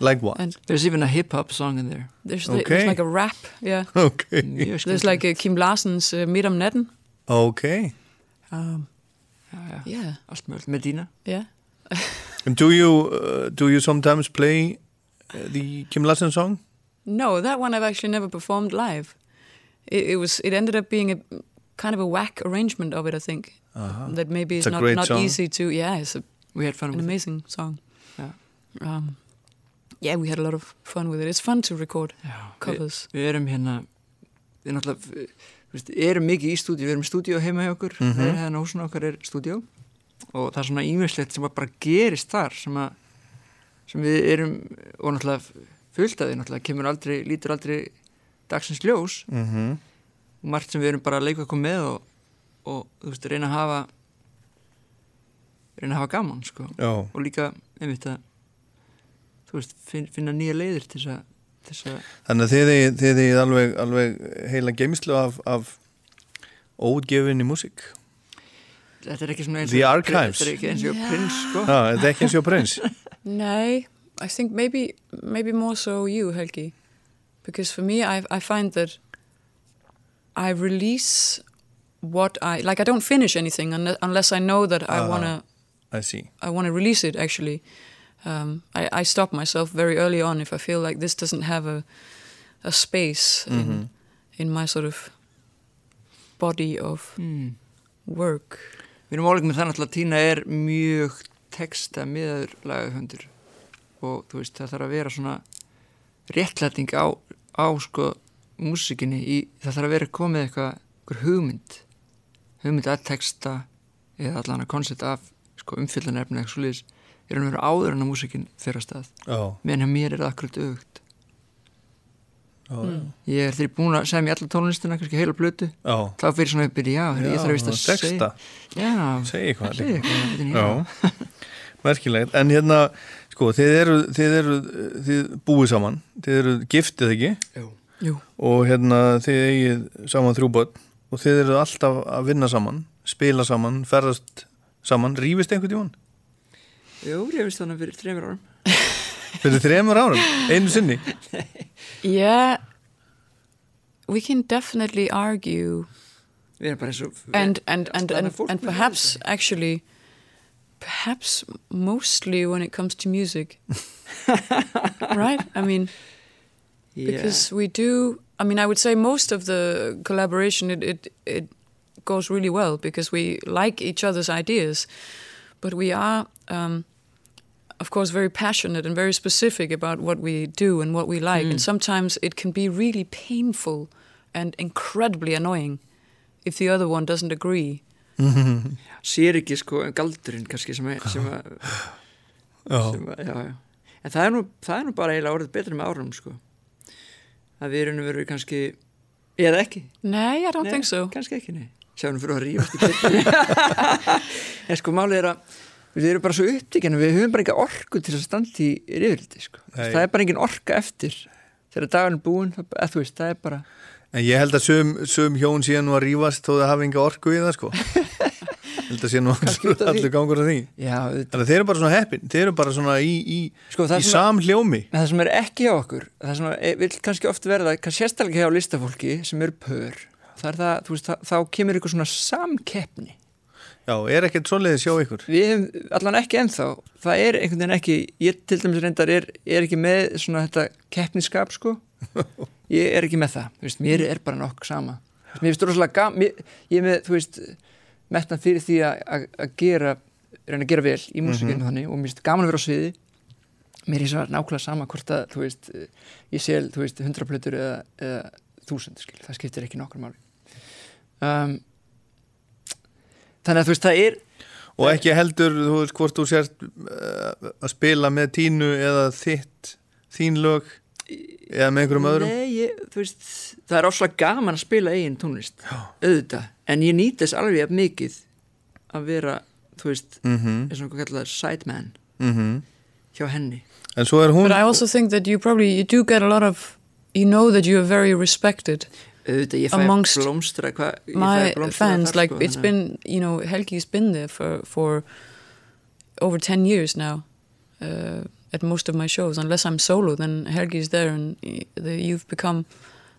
A: Like what?
E: And
G: There's even a hip hop song in there.
E: there's,
A: Okay.
E: there's like a rap. Yeah.
A: Okay.
E: There's like a Kim Larsens uh, Midt om natten.
A: Okay.
E: Um,
G: Já, já.
E: yeah.
G: Allt mögulegt. Medina.
E: Yeah.
A: And do you uh, do you sometimes play uh, the Kim Larsen song?
E: No, that one I've actually never performed live. It, it was. It ended up being a kind of a whack arrangement of it. I think that maybe
A: It's
E: it's, not not
A: song.
E: easy to. Yeah, it's a,
G: We had fun
E: an
G: with it.
E: amazing song.
G: Yeah.
E: Um, yeah, we had a lot of fun with it. It's fun to record
G: Já,
E: covers.
G: Við, við erum hérna við náttúrulega við, erum mikið í stúdíu, við erum í stúdíu heima hjá okkur mm -hmm. hérna húsinu okkar er stúdíu og það er svona ímislegt sem að bara gerist þar sem að sem við erum og náttúrulega fullt af því náttúrulega kemur aldrei, lítur aldrei dagsins ljós
A: mm
G: og margt sem við erum bara að leika okkur með og, og þú veist, reyna að hafa reyna að hafa gaman sko.
A: Já,
G: og líka, einmitt að þú veist, fin, finna nýja leiðir til þess að, til þess að
A: þannig að þið eigið alveg, alveg heila geimslu af, af óutgefinni músík?
G: Þetta er ekki svona eins
A: The
G: og
A: Archives.
G: Þetta er ekki eins og
E: Já.
G: prins sko.
A: Já, þetta er ekki eins og prins
E: No, I think maybe maybe more so you, Helgi, because for me, I I find that I release what I like. I don't finish anything unless, unless I know that I
A: Uh-huh.
E: wanna
A: I see
E: I wanna release it. Actually, um, I I stop myself very early on if I feel like this doesn't have a a space in in my sort of body of
G: mm.
E: work.
G: Við erum álegum með náttúrulega að Tína er mjög texta miður lagahöndur og þú veist það þarf að vera svona réttlæting á, á sko músikinni í, það þarf að vera komið eitthvað einhver hugmynd. Hugmynd að texta eða allan að koncept af sko umfyllanefni eitthvað svo liðis er hann vera áður en að músikin fyrir að stað.
A: Já,
G: meðan mér er það akkurat auðvögt
A: já,
G: ég er þegar búin að segja mér alla tónlistina kannski heila blötu
A: já.
G: þá fyrir svona að byrja, já, ég þarf að vist að segja. Já,
A: segi eitthvað
G: segja eitthvað já.
A: Já, merkilegt. En hérna, sko, þið eru, þið eru þið búið saman, þið eru giftið ekki?
G: Jú.
E: Jú.
A: og hérna þið eigið saman þrjú börn og þið eru alltaf að vinna saman spila saman, ferðast saman. Rífist einhvern tímann?
G: Jú, veist þannig fyrir þreymur árum.
A: Fyrir þremur árum, einu sinni?
E: Yeah, we can definitely argue
G: Við erum bara eins og
E: and and and and,
G: er
E: perhaps actually perhaps mostly when it comes to music. Right? I mean
G: yeah.
E: because we do i mean i would say most of the collaboration it it, it goes really well because we like each other's ideas. But we are um, of course very passionate and very specific about what we do and what we like. And sometimes it can be really painful and incredibly annoying if the other one doesn't agree.
G: Sér ekki sko galdurinn kannski sem að, sem að,
A: Já,
G: sem að já, já. en það er, nú, það er nú bara eiginlega orðið betra með árum sko að við erum verið kannski eða ekki?
E: No i don't
G: Nei,
E: think so.
G: kannski ekki, nei. Sjáum fyrir að rífast í byrjun en sko málið er að við erum bara svo upptíkjana, við höfum bara ekki orku til að standa í rifrildi sko.
A: Nei.
G: það er bara engin orka eftir. Þegar dagurinn er búinn, það, eða, þú veist, það er bara
A: en ég held að sum, sum hjón síðan nú að rífast þó það hafi enga orku í það sko. Ég held að sé nú allur gangur að því
G: já.
A: Þannig að þeir eru bara svona heppin, þeir eru bara svona í, í,
G: Sko, það
A: í
G: En það sem er ekki hjá okkur, það sem er, vil kannski oft verða, sérstaklega hjá listafólki sem eru pör, það er það, veist, það, þá kemur ykkur svona samkeppni.
A: Já, er ekkert svoleiðis hjá ykkur
G: Við hefum, allan ekki ennþá, það er einhvern veginn ekki, ég til dæmis reyndar er, er ekki með svona þetta keppniskap, sko. Ég er ekki með það, veist, mér er bara nokk sama. Veist, Mér finnst rosalega gaman, ég er með, þú veist, metna fyrir því að- gera, reyna að gera vel í músikinu þannig og mér finnst gaman að vera á sviði. Mér er svo nákvæmlega sama hvort að þú veist, ég sel, þú veist, hundra plötur eða, eða þúsund, skil, það skiptir ekki nokkur máli. Um, þannig að þú veist, það er
A: Og ekki heldur, þú veist, hvort þú sért uh, að spila með tínu eða þitt, þín lög eða með einhverjum öðrum?
G: Nei, ég, veist, það er áslega gaman að spila eigin tónlist, auðvitað en ég nýt þess alveg jafn mikið að vera, þú veist
A: mm -hmm,
G: eins og hvað kallar sideman
A: mm
G: hjá henni.
A: En svo er hún
E: but i also think that you probably you do get a lot of you know that you are very respected
G: auðvitað, ég fæ blómstra hva, ég
E: my
G: blómstra
E: fans
G: þar,
E: like
G: sko,
E: it's
G: að-
E: been you know helgi's been there for for over 10 years now. Uh, at most of my shows unless i'm solo then helgi's there and the, you've become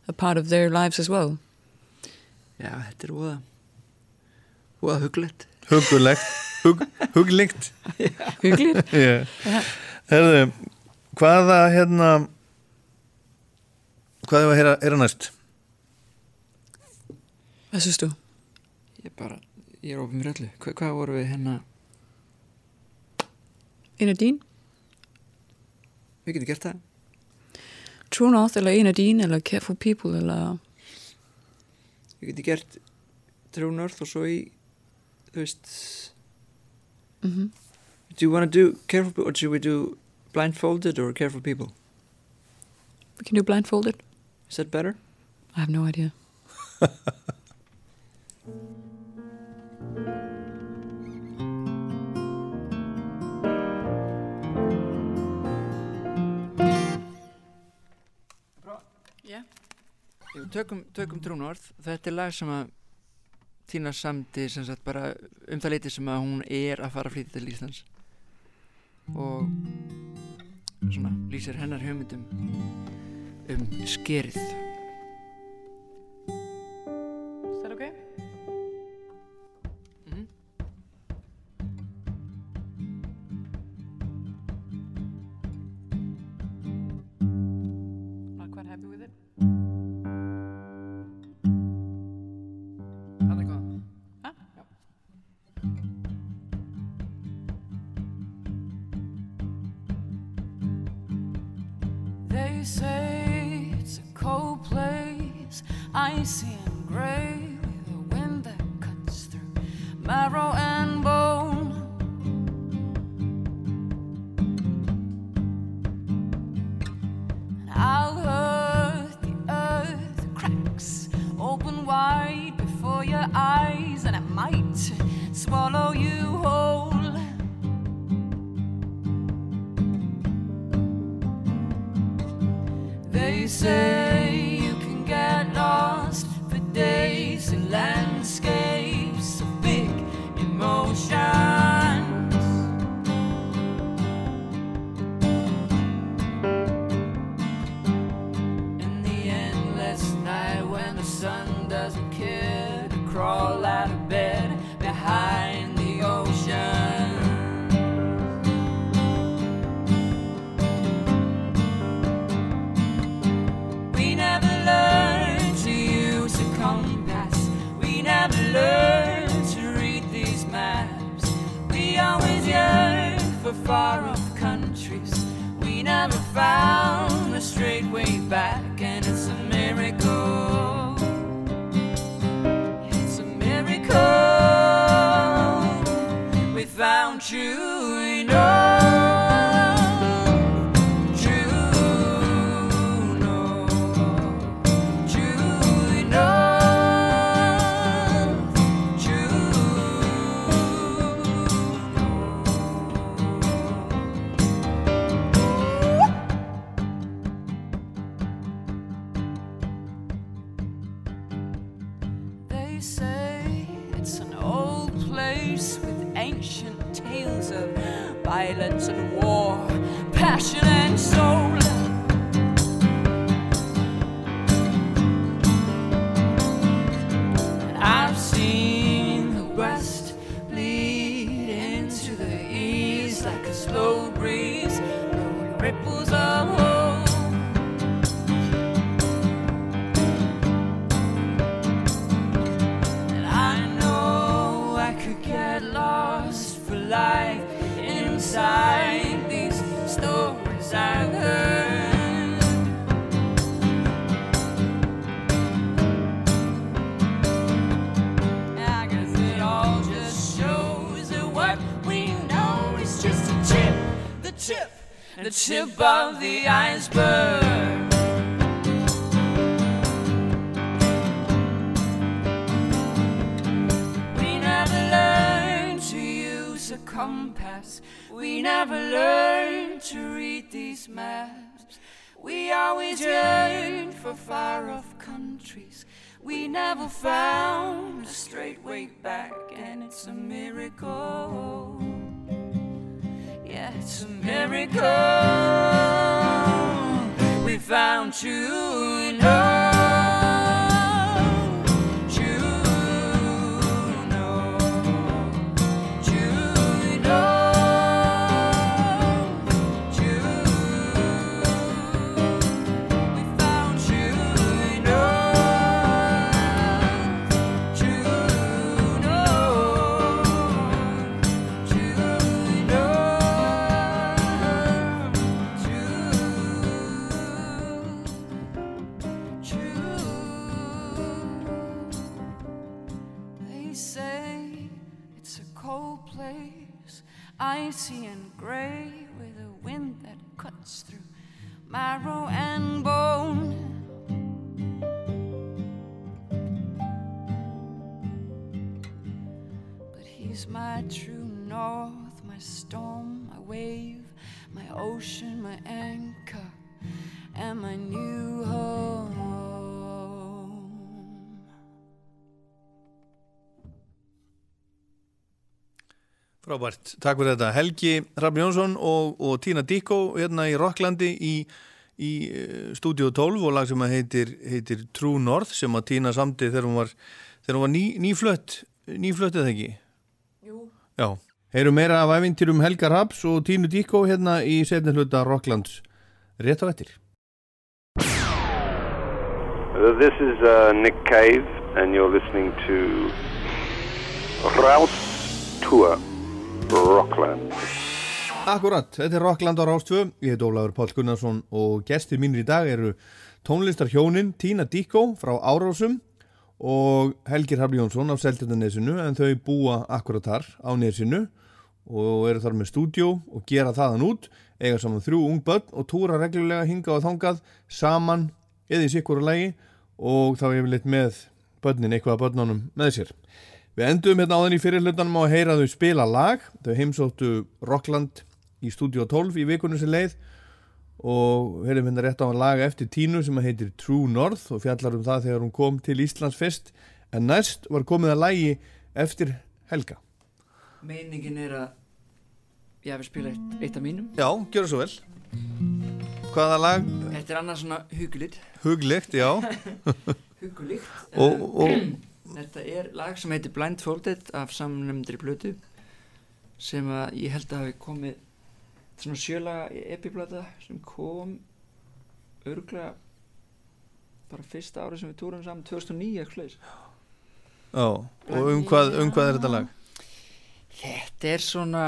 E: a part of their lives as well
G: Já, þetta er óða óða huglegt
A: hugulegt hug, huglikt
E: Hyggligt.
A: yeah. Herðu, hvaða hérna Hvað er að heyra, heyra næst?
F: Hvad synes du?
G: Ég bara, ég er ofin mér öllu Hva, Hvað voru við hérna
F: En af din?
G: Við getum gert það
F: True North, en af dine, eller Careful People, eller...
G: Við getum gert True North og svo í Þú veist
F: Mhm.
G: Do you want to do Careful People or should we do Blindfolded or Careful People?
F: We can do Blindfolded.
G: Is that better?
F: I have no idea.
G: tökum, tökum True North Þetta er lag sem að Tína samdi sem sagt bara um það leiti sem að hún er að fara að flytja til Íslands. Og svona lýsir hennar hugmyndum um skerið
F: far off countries. We never found a straight way back, and it's a miracle. It's a miracle. We found true the tip of the iceberg. We never learned to use a compass. We never learned to read these maps. We always yearned for far off countries. We never found a straight way back, and it's a miracle. Yeah, it's a miracle. We found true enough. True icy and gray with a wind that cuts through marrow and bone. But he's my true north, my storm, my wave, my ocean, my anchor, and my new home.
A: Frábært, takk fyrir þetta. Helgi Hrafn Jónsson og, og Tína Dikko hérna í Rocklandi í, í uh, Studio 12 og lag sem að heitir, heitir True North sem að Tína samti þegar hún var, þegar hún var ný, nýflött nýflött eða ekki?
E: Jú.
A: Já, heyrum meira af æfintirum Helga Raps og Tínu Dikko hérna í setni hluta Rocklands. Rétt á ettir
H: Uh, This is uh, Nick Cave, and you're listening to Rouse Tour Rockland.
A: Akkurat, þetta er Rockland á Rástvö, ég heit Ólafur Páll Gunnarsson og gestir mínir í dag eru tónlistar hjónin Tína Dikko frá Árásum og Helgir Hafli Jónsson af Seltjarnanesinu en þau búa akkurat þar á nesinu og eru þar með stúdjó og gera þaðan út, eiga saman þrjú ung börn og túra reglulega hinga og þangað saman eða í sikkur lagi og þá hefur litt með börnin eitthvað að börnunum með sér. Við endum hérna áðan í fyrirlutanum á að heyra þau spila lag. Þau heimsóttu Rockland í stúdíu 12 í vikunum sem leið og heyrum hérna rétt á að laga eftir Tínu sem að heitir True North og fjallar um það þegar hún kom til Íslands fyrst en næst var komið að lagi eftir Helga.
G: Meiningin er að ég hef spila eitt, eitt af mínum
A: Já, gjöra svo vel. Hvaða lag?
G: Þetta er annars svona hugulegt
A: Huglegt, já.
G: Hugulegt
A: og, og,
G: Þetta er lag sem heitir Blindfolded af samnefndri blötu sem að ég held að hafi komið svona sjölaga epiplata sem kom örgulega bara fyrsta ári sem við túrum saman 2009 eitthvað slags.
A: já. og um hvað, um hvað er þetta lag?
G: Þetta er svona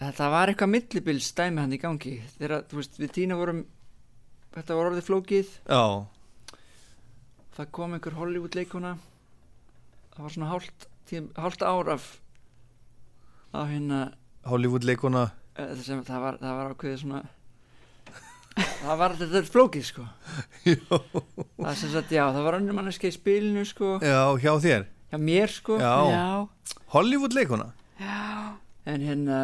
G: þetta var eitthvað millibils dæmi hann í gangi þegar þú veist við tína vorum þetta var orðið flókið
A: Já,
G: það kom einhver Hollywood leikona það var svona hálft, tím, hálft ár af af hérna
A: Hollywood leikona.
G: eh, sem, það, var, það var ákveðið svona það var þetta flókið sko. Það sem sagt já það var önnur manneski í spilinu sko.
A: Já, hjá þér?
G: Hjá mér sko
A: Já. Hollywood leikona?
G: Já. en hérna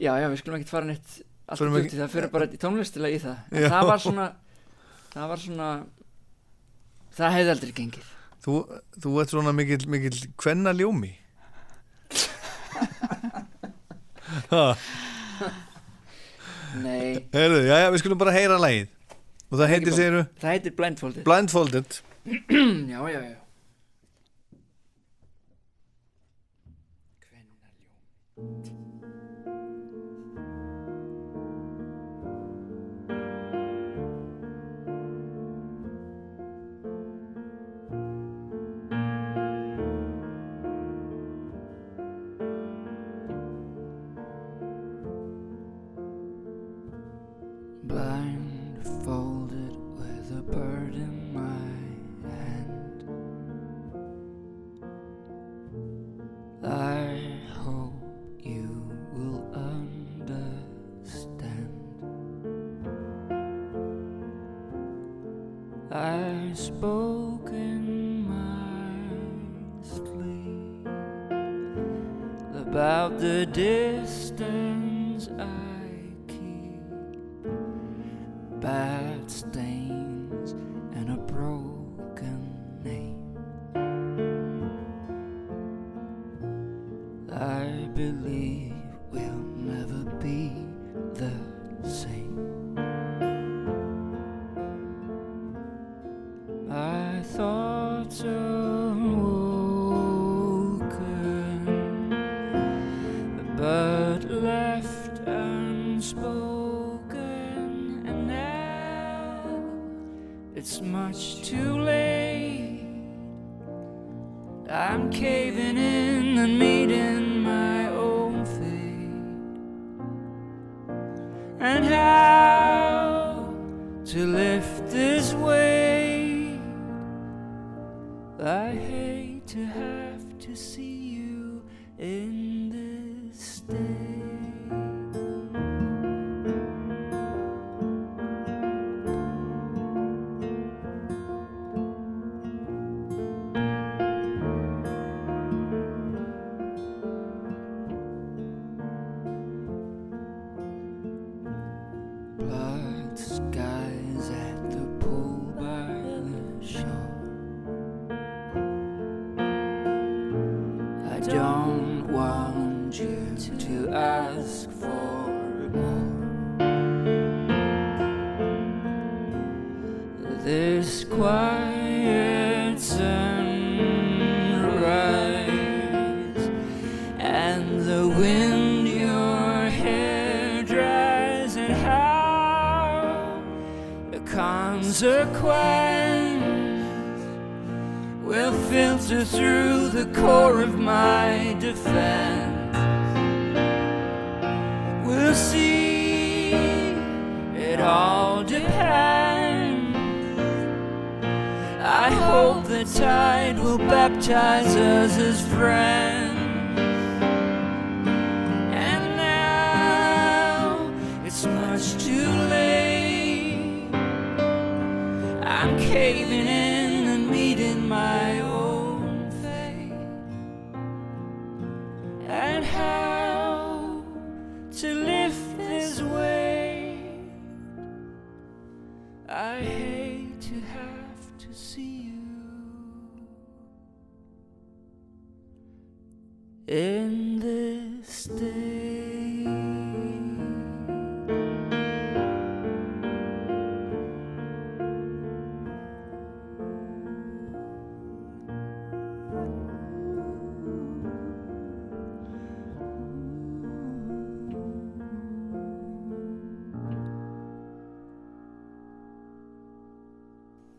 G: já já við skulum ekkert fara neitt allt
A: Förum
G: út í það fyrir bara í tónlistilega í það. En
A: Já.
G: það var svona það var svona það hefði aldrei gengið.
A: Þú, þú ert svona mikill, mikill kvenna ljómi
G: nei.
A: Heyrðu, já, já, við skulum bara heyra lagið. Og það heitir, segiru,
G: það heitir Blindfolded.
A: Blindfolded.
G: Já já já. Blindfolded I spoke in my sleep about the distance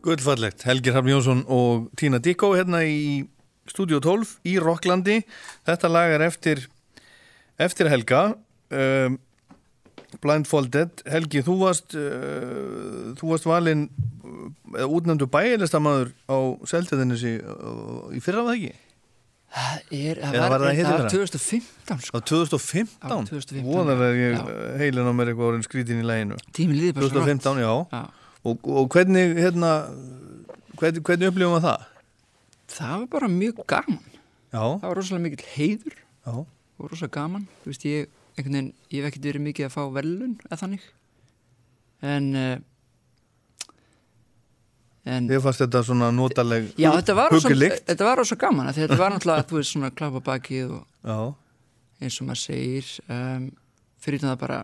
A: Guðfallegt, Helgir Hafn Jónsson og Tína Dikko hérna í Studio 12 í Rocklandi þetta lag er eftir eftir Helga um, Blindfolded Helgi, þú varst uh, þú varst valinn uh, útnæmdu bæjarlistamæður á Selteðinni í fyrra var það ekki?
G: Er, það
A: Eða var það
G: það var
A: vera?
G: 2015 sko.
A: Á 2015?
G: Á 2015,
A: Vonar að ég heilin á mér eitthvað orðin skrítin í læginu
G: Tíminn líður bara svo
A: 2015, já.
G: Já.
A: Og, og hvernig hérna hvernig, hvernig upplifum við það?
G: Það var bara mjög gaman.
A: Já,
G: Það var rosalega mikill heiður
A: já,
G: og rosalega gaman. Þú veist, ég, einhvern veginn, ég hef ekkert verið mikið að fá velun eða þannig. En uh, en
A: ég fannst þetta svona notaleg
G: Já, þetta var, rosa,
A: huggulegt.
G: þetta var rosa gaman Þetta var náttúrulega, þú veist, svona klappa bakið og
A: Já,
G: eins og maður segir um, fyrir það bara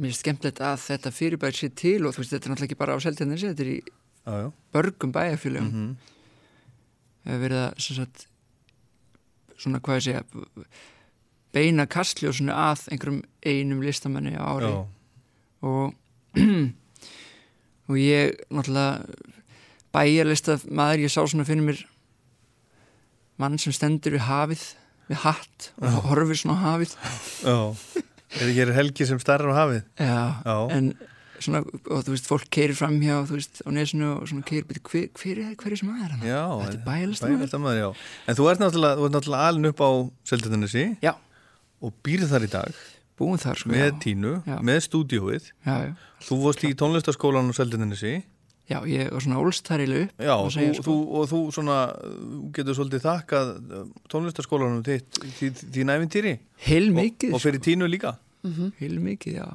G: mér er skemmtilegt að þetta fyrirbæri sé til og þú veist, þetta er náttúrulega ekki bara á seltjarnir þetta er í
A: já
G: börgum bæjarfélögum. Mm hefur verið að sem sagt, svona hvað ég segja beina kastljósinu að einhverjum einum listamanni á ári.
A: Já,
G: og og ég náttúrulega bæjarlista maður, ég sá svona fyrir mér mann sem stendur við hafið við hatt og horfir svona hafið.
A: Já Er ekki er helgi sem starrar á hafið?
G: Já,
A: Já.
G: en svona, og þú veist, fólk keirir fram hjá, þú veist, á nesinu og svona keirir, betur, hver, hver er hver er sem hann?
A: Já
G: Þetta er
A: já En þú ert náttúrulega, náttúrulega alin upp á
G: Já,
A: og býrð þar í dag
G: búin þar, sko,
A: með
G: já.
A: tínu,
G: Já.
A: með stúdíóið
G: Já, já,
A: Þú vorst í tónlistaskólan á Seltjarnesi
G: já, ég var svona í löp
A: Já, þú,
G: segja, sko.
A: þú, og þú svona getur svolítið þakkað uh, tónlistaskólanum þitt því, þín æfintýri
G: Heil
A: og,
G: mikið,
A: og fyrir tínu líka.
G: Sko. heil mikið, já.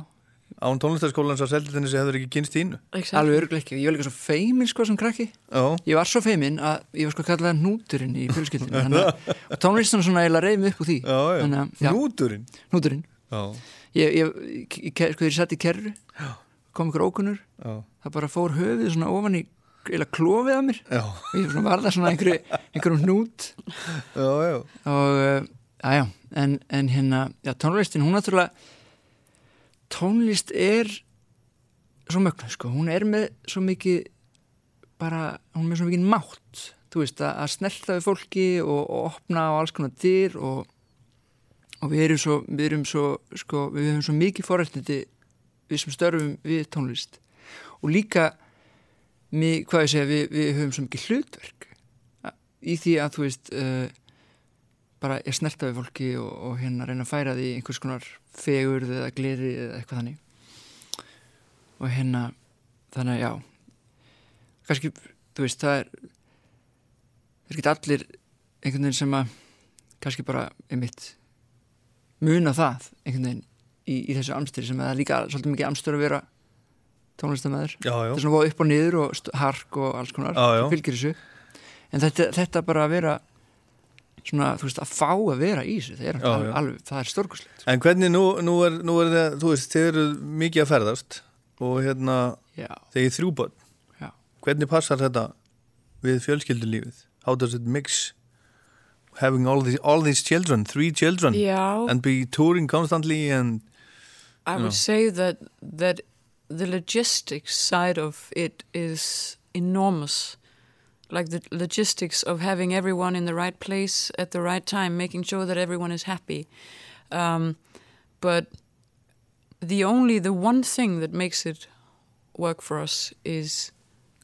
A: Án tónlistaskólans á Seltjarnesi hefur ekki kynst tínu.
E: Exactly.
G: Alveg örgulega ekki, ég var líka svo feimin, sko, sem krakki.
A: Já,
G: Ég var svo feimin að ég var sko kallað hnúturinn í fjölskyldinu og tónlistan svona eiginlega reyði mig upp úr því.
A: Já, já,
G: Þannig að, já,
A: Hnúturinn?
G: Hnúturinn.
A: Já,
G: Ég, ég, ég, ég, sko, ég satt í kerru kom ykkur ókunnur.
A: Já,
G: það bara fór höfuð svona ofan í eða klofið að mér.
A: Já,
G: og ég svona var það svona einhverju, einhverjum hnút.
A: Já, já.
G: og uh, aðja, en, en hérna já, tónlistin, hún náttúrulega tónlist er svo mögnu, sko, hún er með svo mikið bara, hún er með svo mikið mátt þú veist, að, að snerta við fólki og, og opna á alls konar dyr og, og við erum svo við erum svo, sko, við höfum svo mikið forrættindi við sem störfum við tónlist. Og líka mig, hvað ég segja, við, við höfum svo mikið hlutverk. Í því að þú veist uh, bara er snerta við fólki og, og hérna reyna að færa því einhvers konar fegurð eða gleri eða eitthvað þannig. Og hérna þannig að já. Kannski, þú veist, það er það er ekki allir einhvern veginn sem að kannski bara einmitt muna það einhvern veginn í, í þessu amstyri sem það er líka svolítið mikið amstyri að vera tónlistamæður
A: Já, já.
G: þetta er svona búið upp og niður og hark og alls konar
A: Já, já.
G: sem fylgir þessu en þetta, þetta bara að vera svona, þú veist, að fá að vera í þessu það er,
A: Já, já.
G: það er stórkuslegt
A: En hvernig nú, nú, er, nú er það, þú veist, þið eru mikið að ferðast og hérna,
G: já,
A: þegar þrjú börn,
G: já.
A: hvernig passar þetta við fjölskyldulífið? How does it mix having all these, all these children, three children
E: Yeah.
A: and be touring constantly and
E: I
A: know.
E: would say that that the logistics side of it is enormous. Like the logistics of having everyone in the right place at the right time, making sure that everyone is happy. Um, but the only the one thing that makes it work for us is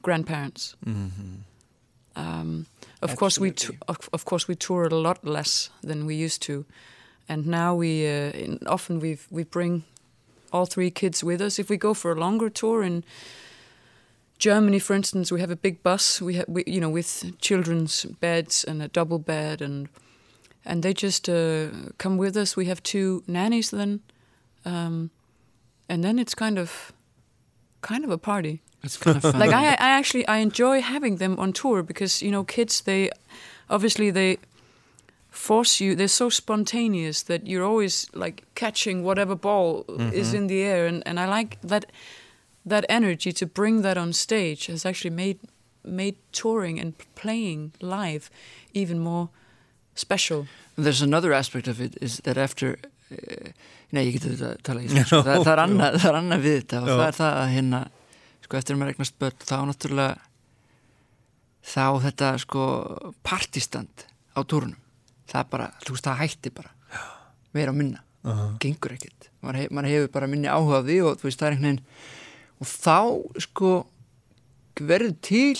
E: grandparents. Um, of course, we t- of, of course we tour a lot less than we used to, and now we uh, in, often we we bring all three kids with us. If we go for a longer tour in Germany, for instance, we have a big bus. We have, we, you know, with children's beds and a double bed, and and they just uh, come with us. We have two nannies then, um, and then it's kind of kind of a party
G: It's kind of fun.
E: like I, I actually I enjoy having them on tour because you know kids they obviously they force you they're so spontaneous that you're always like catching whatever ball is in the air. And, and I like that that energy to bring that on stage has actually made made touring and playing live even more special.
G: There's another aspect of it is that after uh, Nei, ég geti þetta að tala í sko. það, það, er annað, það er annað við þetta. Og
A: Já.
G: það er það að hérna sko eftir að maður eignast börn þá náttúrulega þá þetta sko partistand á túrunum það bara, þú veist, það hætti bara. Meira og minna, gengur ekkert. Maður, hef, maður hefur bara minni áhuga á því og þú veist, það er einhvern veginn og þá sko verður til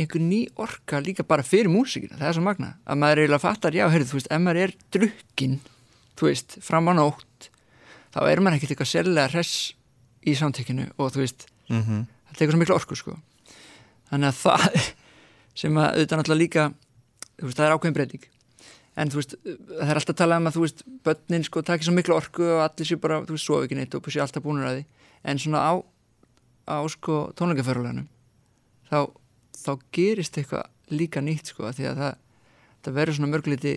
G: einhver ný orka líka bara fyrir músikina, það er svo magna að maður eiginlega fattar, já, heyrðu, þú veist, ef maður er drukkin, þú veist, fram á nótt þá er maður ekkert eitthvað sérlega hress í samtekinu og þú veist,
A: Mhm.
G: það tekur svo miklu orku sko. þannig að það sem að auðvitað náttúrulega líka þú veist, það er ákveðin breyting en þú veist, það er alltaf að tala um að þú veist, börnin sko takir svo miklu orku og allir séu bara, þú veist, sofa ekki neitt og séu alltaf búinur að því. En svona á, á sko tónleikaferðuleganum þá, þá gerist eitthvað líka nýtt sko, því að það, það verður svona mörgliti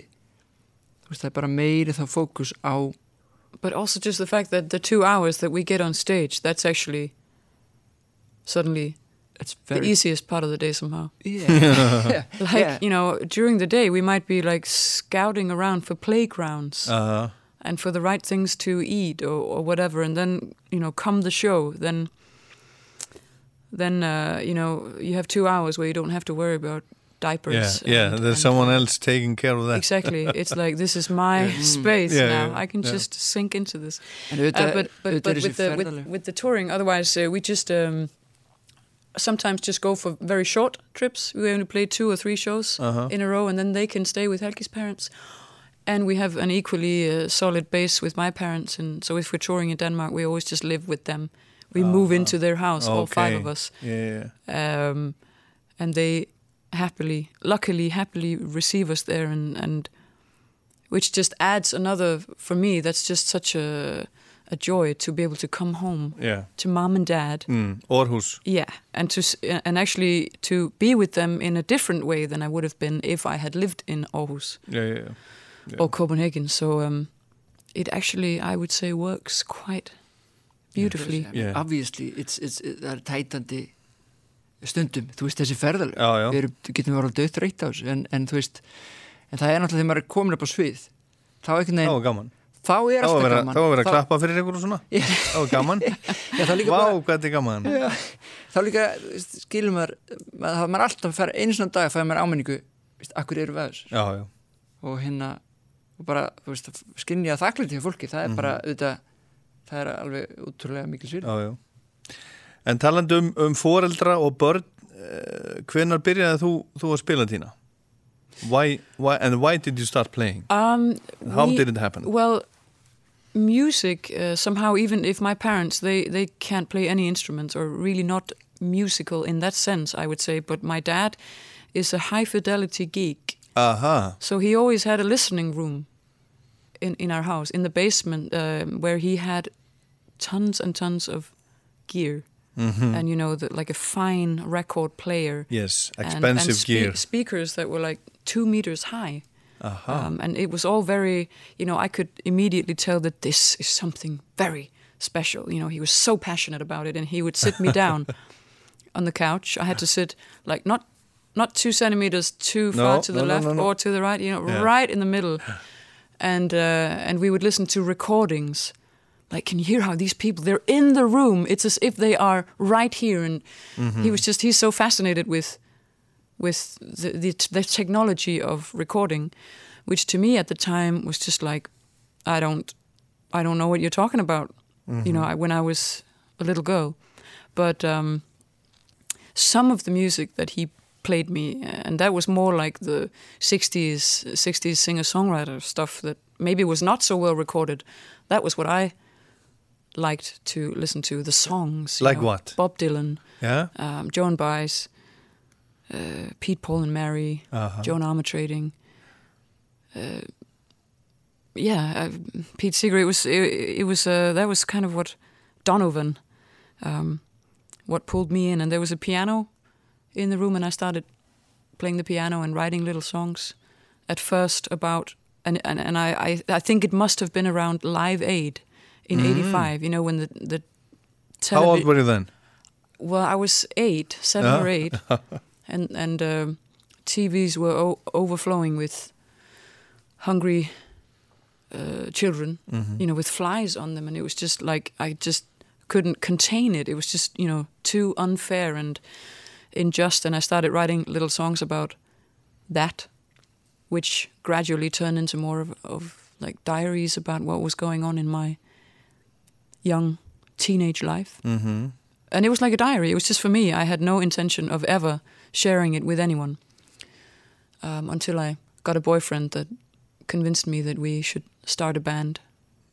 G: þú veist, það er bara meiri þá fókus á
E: but also just the fact that the two hours that we get on stage that's actually suddenly
G: it's
E: the easiest part of the day somehow.
G: Yeah, yeah,
E: like
G: yeah.
E: you know during the day we might be like scouting around for playgrounds
A: uh,
E: and for the right things to eat or, or whatever and then you know come the show then then uh, you know you have two hours where you don't have to worry about diapers
A: yeah,
E: and-
A: there's
E: and-
A: someone else taking care of that.
E: exactly. It's like this is my space
A: Yeah,
E: now.
A: yeah,
E: i can
A: yeah.
E: just sink into this.
G: En
E: uh, but but, but with, the, with,
G: ferðalög
E: with the touring, otherwise uh, we just um, sometimes just go for very short trips. We only play two or three shows
A: Uh-huh.
E: in a row, and then they can stay with Helgi's parents. And we have an equally uh, solid base with my parents, and so if we're touring in Denmark, we always just live with them. We move into their house, all five of us,
A: Yeah, yeah.
E: um, and they happily, luckily, happily receive us there, and, and which just adds another for me. That's just such a a joy to be able to come home
A: yeah.
E: to mom and dad.
A: Mm. Aarhus.
E: Yeah, and to s- and actually to be with them in a different way than I would have been if I had lived in Aarhus
A: Yeah, yeah, yeah.
E: or Copenhagen. So um, it actually, I would say, works quite beautifully.
A: Yeah.
G: obviously it's, it's, það er tætandi stundum, þú veist þessi ferðalög
A: Já, já.
G: við erum, getum verið döðt reytt á þessu en, en þú veist, en það er náttúrulega þegar maður er komin upp á svið þá einhvern
A: Það
G: veginn,
A: var gaman.
G: Þá er alltaf
A: verið
G: gaman
A: það var verið að
G: Þá-
A: klappa fyrir ykkur og svona. Það var gaman.
G: já, þá líka
A: Vá,
G: bara,
A: hvað þetta er gaman.
G: já, þá líka þú veist, skilur maður, maður, það maður alltaf að fara einu svona dag að fæða maður ámenningu veist, akkur eru að
A: já.
G: og hérna, og bara, þú veist, skynja þakklæti fyrir fólki, það er bara, auðvitað það er alveg útrúlega mikil
A: já. En talandi um, um foreldra og börn, uh, hvenar byrjaði þú, þú að spila tína? Why, why, and why did you start playing?
E: Um,
A: How
E: we-
A: did it happen?
E: Well, music uh, somehow, even if my parents they they can't play any instruments or really not musical in that sense, I would say. But my dad is a high fidelity geek,
A: Aha,
E: so he always had a listening room in in our house in the basement um where he had tons and tons of gear. And you know, the, like a fine record player,
A: yes,
E: and-
A: expensive
E: and spe-
A: gear.
E: speakers that were like two meters high.
A: Aha,
E: Um, and it was all very, you know, I could immediately tell that this is something very special. You know, he was so passionate about it, and he would sit me down on the couch. I had to sit like not not two centimeters too far
A: No,
E: to the
A: no,
E: left
A: no,
E: or to the right. You know,
A: Yeah.
E: right in the middle, and uh, and we would listen to recordings. Like, can you hear how these people? They're in the room. It's as if they are right here. And
A: Mm-hmm.
E: he was just he's so fascinated with with the, the the technology of recording, which to me at the time was just like, I don't, I don't know what you're talking about. You know, I, when I was a little girl, but um, some of the music that he played me, and that was more like the '60s '60s singer songwriter stuff that maybe was not so well recorded. That was what I liked to listen to. The songs,
A: Like
E: know,
A: what?
E: Bob Dylan
A: yeah,
E: um, Joan Baez, uh, Pete, Paul, and Mary,
A: Uh-huh.
E: Joan Armatrading. Uh, yeah, uh, Pete Seeger. It was it, it was uh, that was kind of what Donovan, um, what pulled me in, and there was a piano in the room, and I started playing the piano and writing little songs. At first, about and and, and I, I I think it must have been around Live Aid in '85. You know when the the
A: Mm. How old were you then?
E: well, I was eight, seven
A: Ah.
E: or eight, and and um, TVs were o- overflowing with hungry uh, children,
A: Mm-hmm.
E: you know, with flies on them, and it was just like I just couldn't contain it. It was just you know too unfair and unjust, and I started writing little songs about that, which gradually turned into more of, of like diaries about what was going on in my young teenage life
A: Mm-hmm.
E: and it was like a diary. It was just for me. I had no intention of ever sharing it with anyone um, until I got a boyfriend that convinced me that we should start a band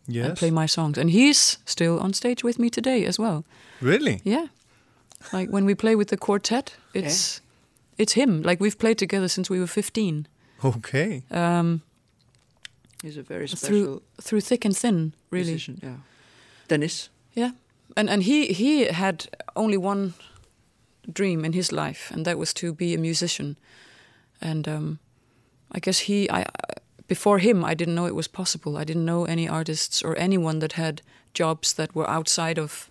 E: and play my songs. And he's still on stage with me today as well.
A: really?
E: Yeah, like when we play with the quartet, it's it's him. Like we've played together since we were fifteen.
A: Okay,
E: Um,
G: He's a very special
E: through through thick and thin, really.
G: musician. Yeah. Dennis.
E: Yeah, and and he he had only one dream in his life, and that was to be a musician. And um, I guess he, I before him, I didn't know it was possible. I didn't know any artists or anyone that had jobs that were outside of,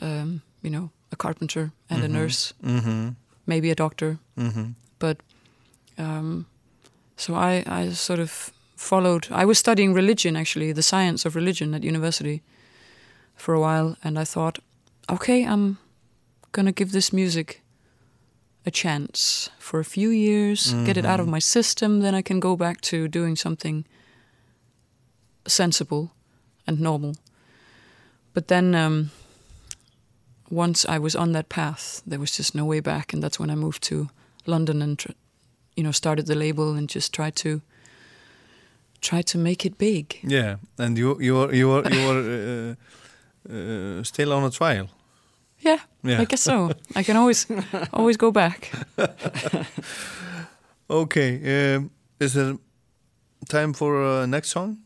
E: um, you know, a carpenter and a nurse,
A: mm-hmm.
E: maybe a doctor.
A: Mm-hmm.
E: But um, so I, I sort of followed. I was studying religion, actually, the science of religion at university for a while, and I thought, okay, I'm gonna give this music a chance for a few years, get it out of my system, then I can go back to doing something sensible and normal. But then, um, once I was on that path, there was just no way back, and that's when I moved to London and, tr- you know, started the label and just tried to try to make it big.
A: Yeah, and you you were you were you were uh, uh, still on a trial.
E: Yeah,
A: Yeah.
E: I guess so. I can always always go back.
A: Okay, um, is there time for uh, next song?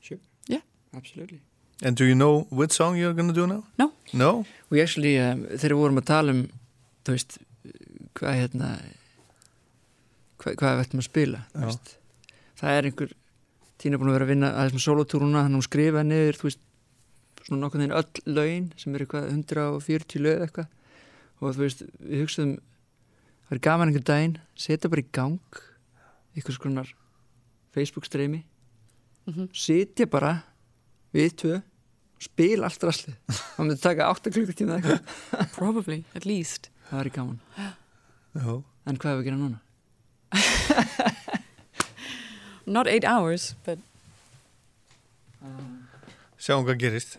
G: Sure.
E: Yeah.
G: Absolutely.
A: And do you know which song you're gonna do now?
E: No.
A: No?
G: We actually, um, þegar við vorum að tala um, þú veist, hvað hérna, hvað, hvað við ættum að spila, þú veist. Það er einhver, Tína er búin að vera að vinna að þessum solotúruna, hann hún skrifaði niður, þú veist, svona nokkuð þegar öll laun sem eru eitthvað 140 lög eða eitthvað og þú veist, við hugsaðum, það er gaman einhver daginn, setja bara í gang einhvers konar Facebook streymi,
E: Mhm.
G: setja bara við tvö, spila allt rastlið. Það myndi taka 8 klukkutíma eða eitthvað.
E: Probably, at least.
G: Það er gaman.
A: No.
G: En hvað hefur við að gera núna?
E: Not eight hours, but
A: Sjáum hvað gerist.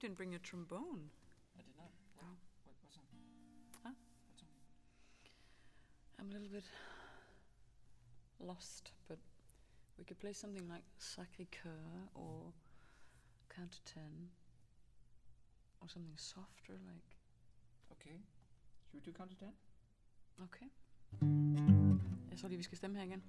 F: Didn't bring your trombone.
G: I did not.
F: Oh.
G: What, what's on?
F: Huh?
G: What's on?
F: I'm a little bit lost, but we could play something like Sacré Coeur or Count to Ten or something softer like.
G: Okay. Should we do count to ten?
F: Okay. Jeg tror lige, vi skal stemme her igen.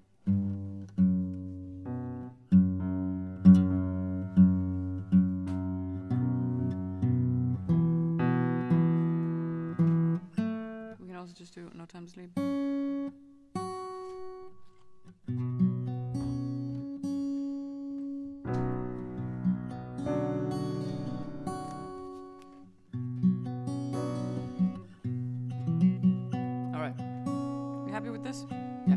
G: Yeah.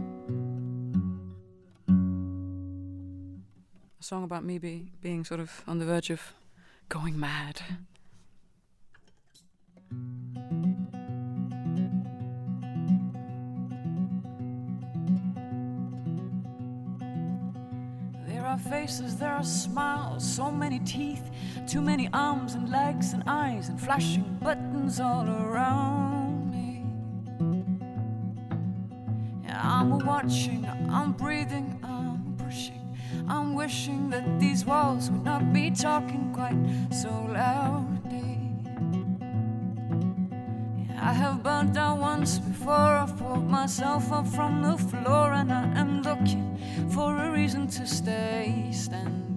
F: A song about me be, being sort of on the verge of going mad. Faces, there are smiles, so many teeth, too many arms and legs and eyes and flashing buttons all around me. I'm watching, I'm breathing, I'm pushing, I'm wishing that these walls would not be talking quite so loudly. I have burnt down once before, pulled myself up from the floor, and I am looking for a reason to stay standing.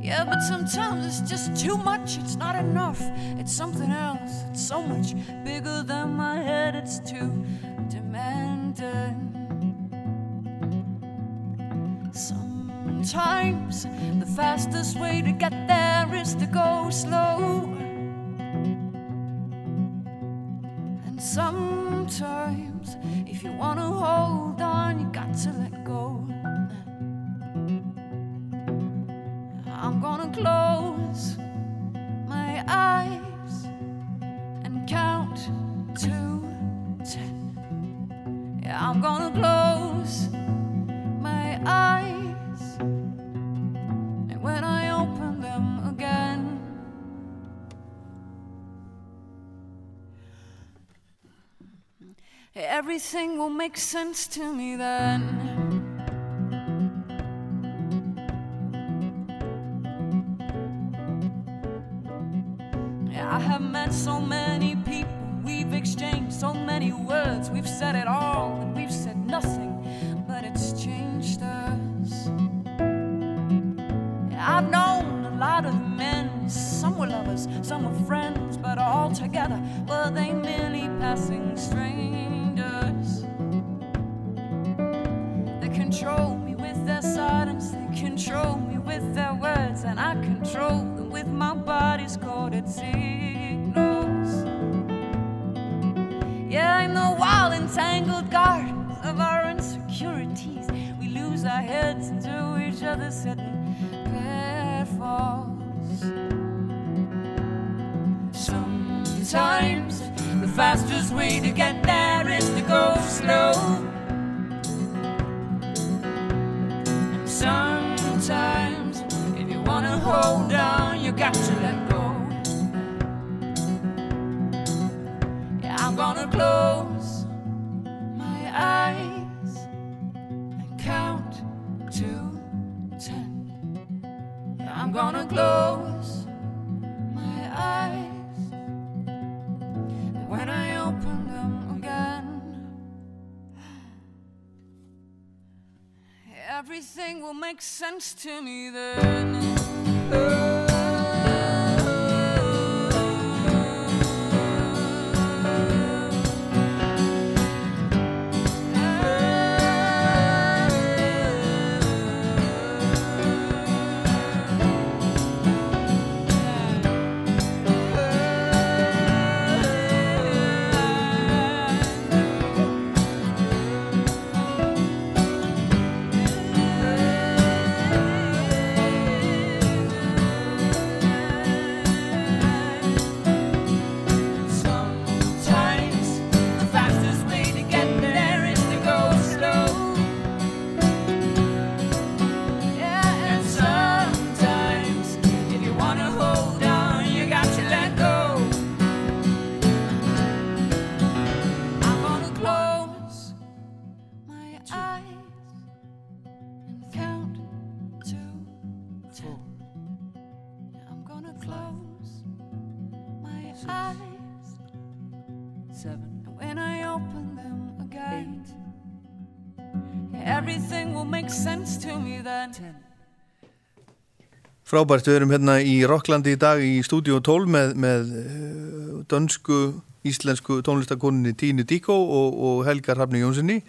F: Yeah, but sometimes it's just too much, it's not enough, it's something else, it's so much bigger than my head, it's too demanding. Sometimes the fastest way to get there is to go slow. Sometimes, if you wanna hold on, you got to let go. I'm gonna close my eyes and count to ten. Yeah, I'm gonna close everything will make sense to me then. I have met so many people, we've exchanged so many words, we've said it all, and we've said nothing, but it's changed us. I've known a lot of men, some were lovers, some were friends, but all together were they merely passing strangers? Control me with their silence, they control me with their words, and I control them with my body's coded signals. Yeah, in the wild, entangled gardens of our insecurities, we lose our heads into each other's sudden pitfalls. Sometimes the fastest way to get there is to go slow. Sometimes, if you wanna hold on, you got to let go. Yeah, I'm gonna close my eyes and count to ten. Yeah, I'm gonna close my eyes. And when I open them everything will make sense to me then. eyes. Everything will make sense to me then. Ten.
A: Frábært, við erum hérna í Rocklandi í dag í stúdíu 12 með, með eh, dönsku, íslensku tónlistakoninni Tíni Díkó og, og Helgar Hafni Jónssoni,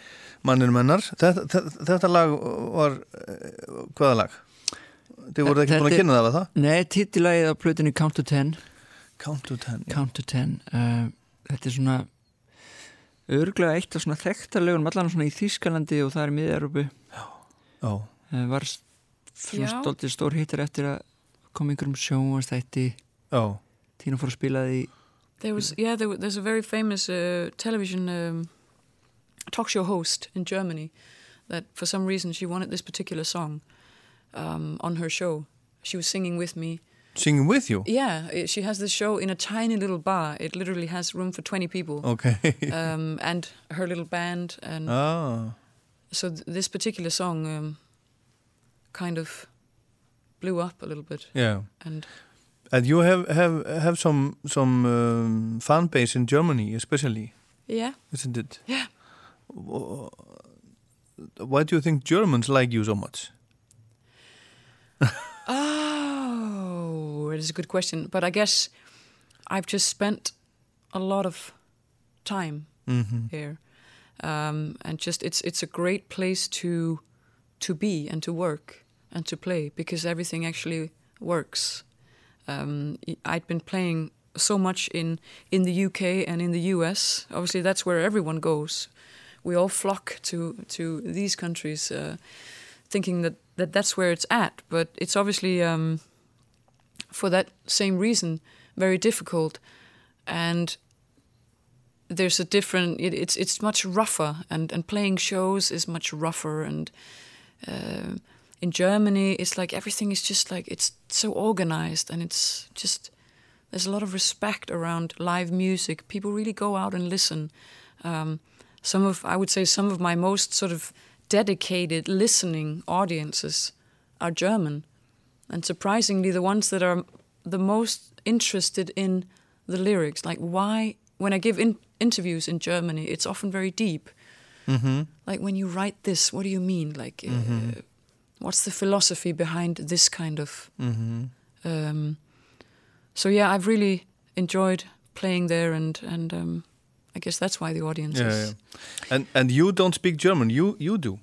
A: manninu mennar. Þetta, þetta, þetta lag var, eh, hvaða lag? Þið voruð ekki búin að kynna það, var það?
G: Nei, titillagið á plötunni Count to Ten
A: Count to Ten.
G: Count to Ten uh, Þetta er svona örglega eitt af svona þekktarlegunum allan svona í Þýskalandi og það er uh, var svona stoltið stór hittar eftir að koma einhverjum sjónvastætti
A: Já.
G: Tína fór að spila því
E: There was yeah, there, there's a very famous uh, television um, talk show host in Germany that for some reason she wanted this particular song um, on her show. She was singing with me.
A: Singing with you?
E: Yeah, she has this show in a tiny little bar. It literally has room for 20 people.
A: Okay.
E: um, and her little band and
A: ah.
E: so th- this particular song um, kind of blew up a little bit.
A: Yeah.
E: And
A: And you have, have, have some, some um, fan base in Germany especially,
E: yeah,
A: isn't it?
E: yeah.
A: Why do you think Germans like you so much?
E: It is a good question. But I guess I've just spent a lot of time
A: Mhm.
E: here, um, and just it's it's a great place to to be and to work and to play because everything actually works. Um, I'd been playing so much in in the UK and in the US. Obviously, that's where everyone goes. We all flock to to these countries, uh, thinking that, that that's where it's at. But it's obviously um, for that same reason very difficult, and there's a different. It, it's it's much rougher, and and playing shows is much rougher, and uh, in Germany it's like everything is just like it's so organized, and it's just there's a lot of respect around live music. People really go out and listen. Um, some of I would say some of my most sort of dedicated listening audiences are German, and surprisingly, the ones that are the most interested in the lyrics. Like why, when I give in, interviews in Germany, it's often very deep.
A: Mm-hmm.
E: Like when you write this, what do you mean? Like, uh, what's the philosophy behind this kind of?
A: Mm-hmm.
E: Um, so yeah, I've really enjoyed playing there, and and um, I guess that's why the audience
A: Yeah,
E: is.
A: yeah. And and you don't speak German. You you do.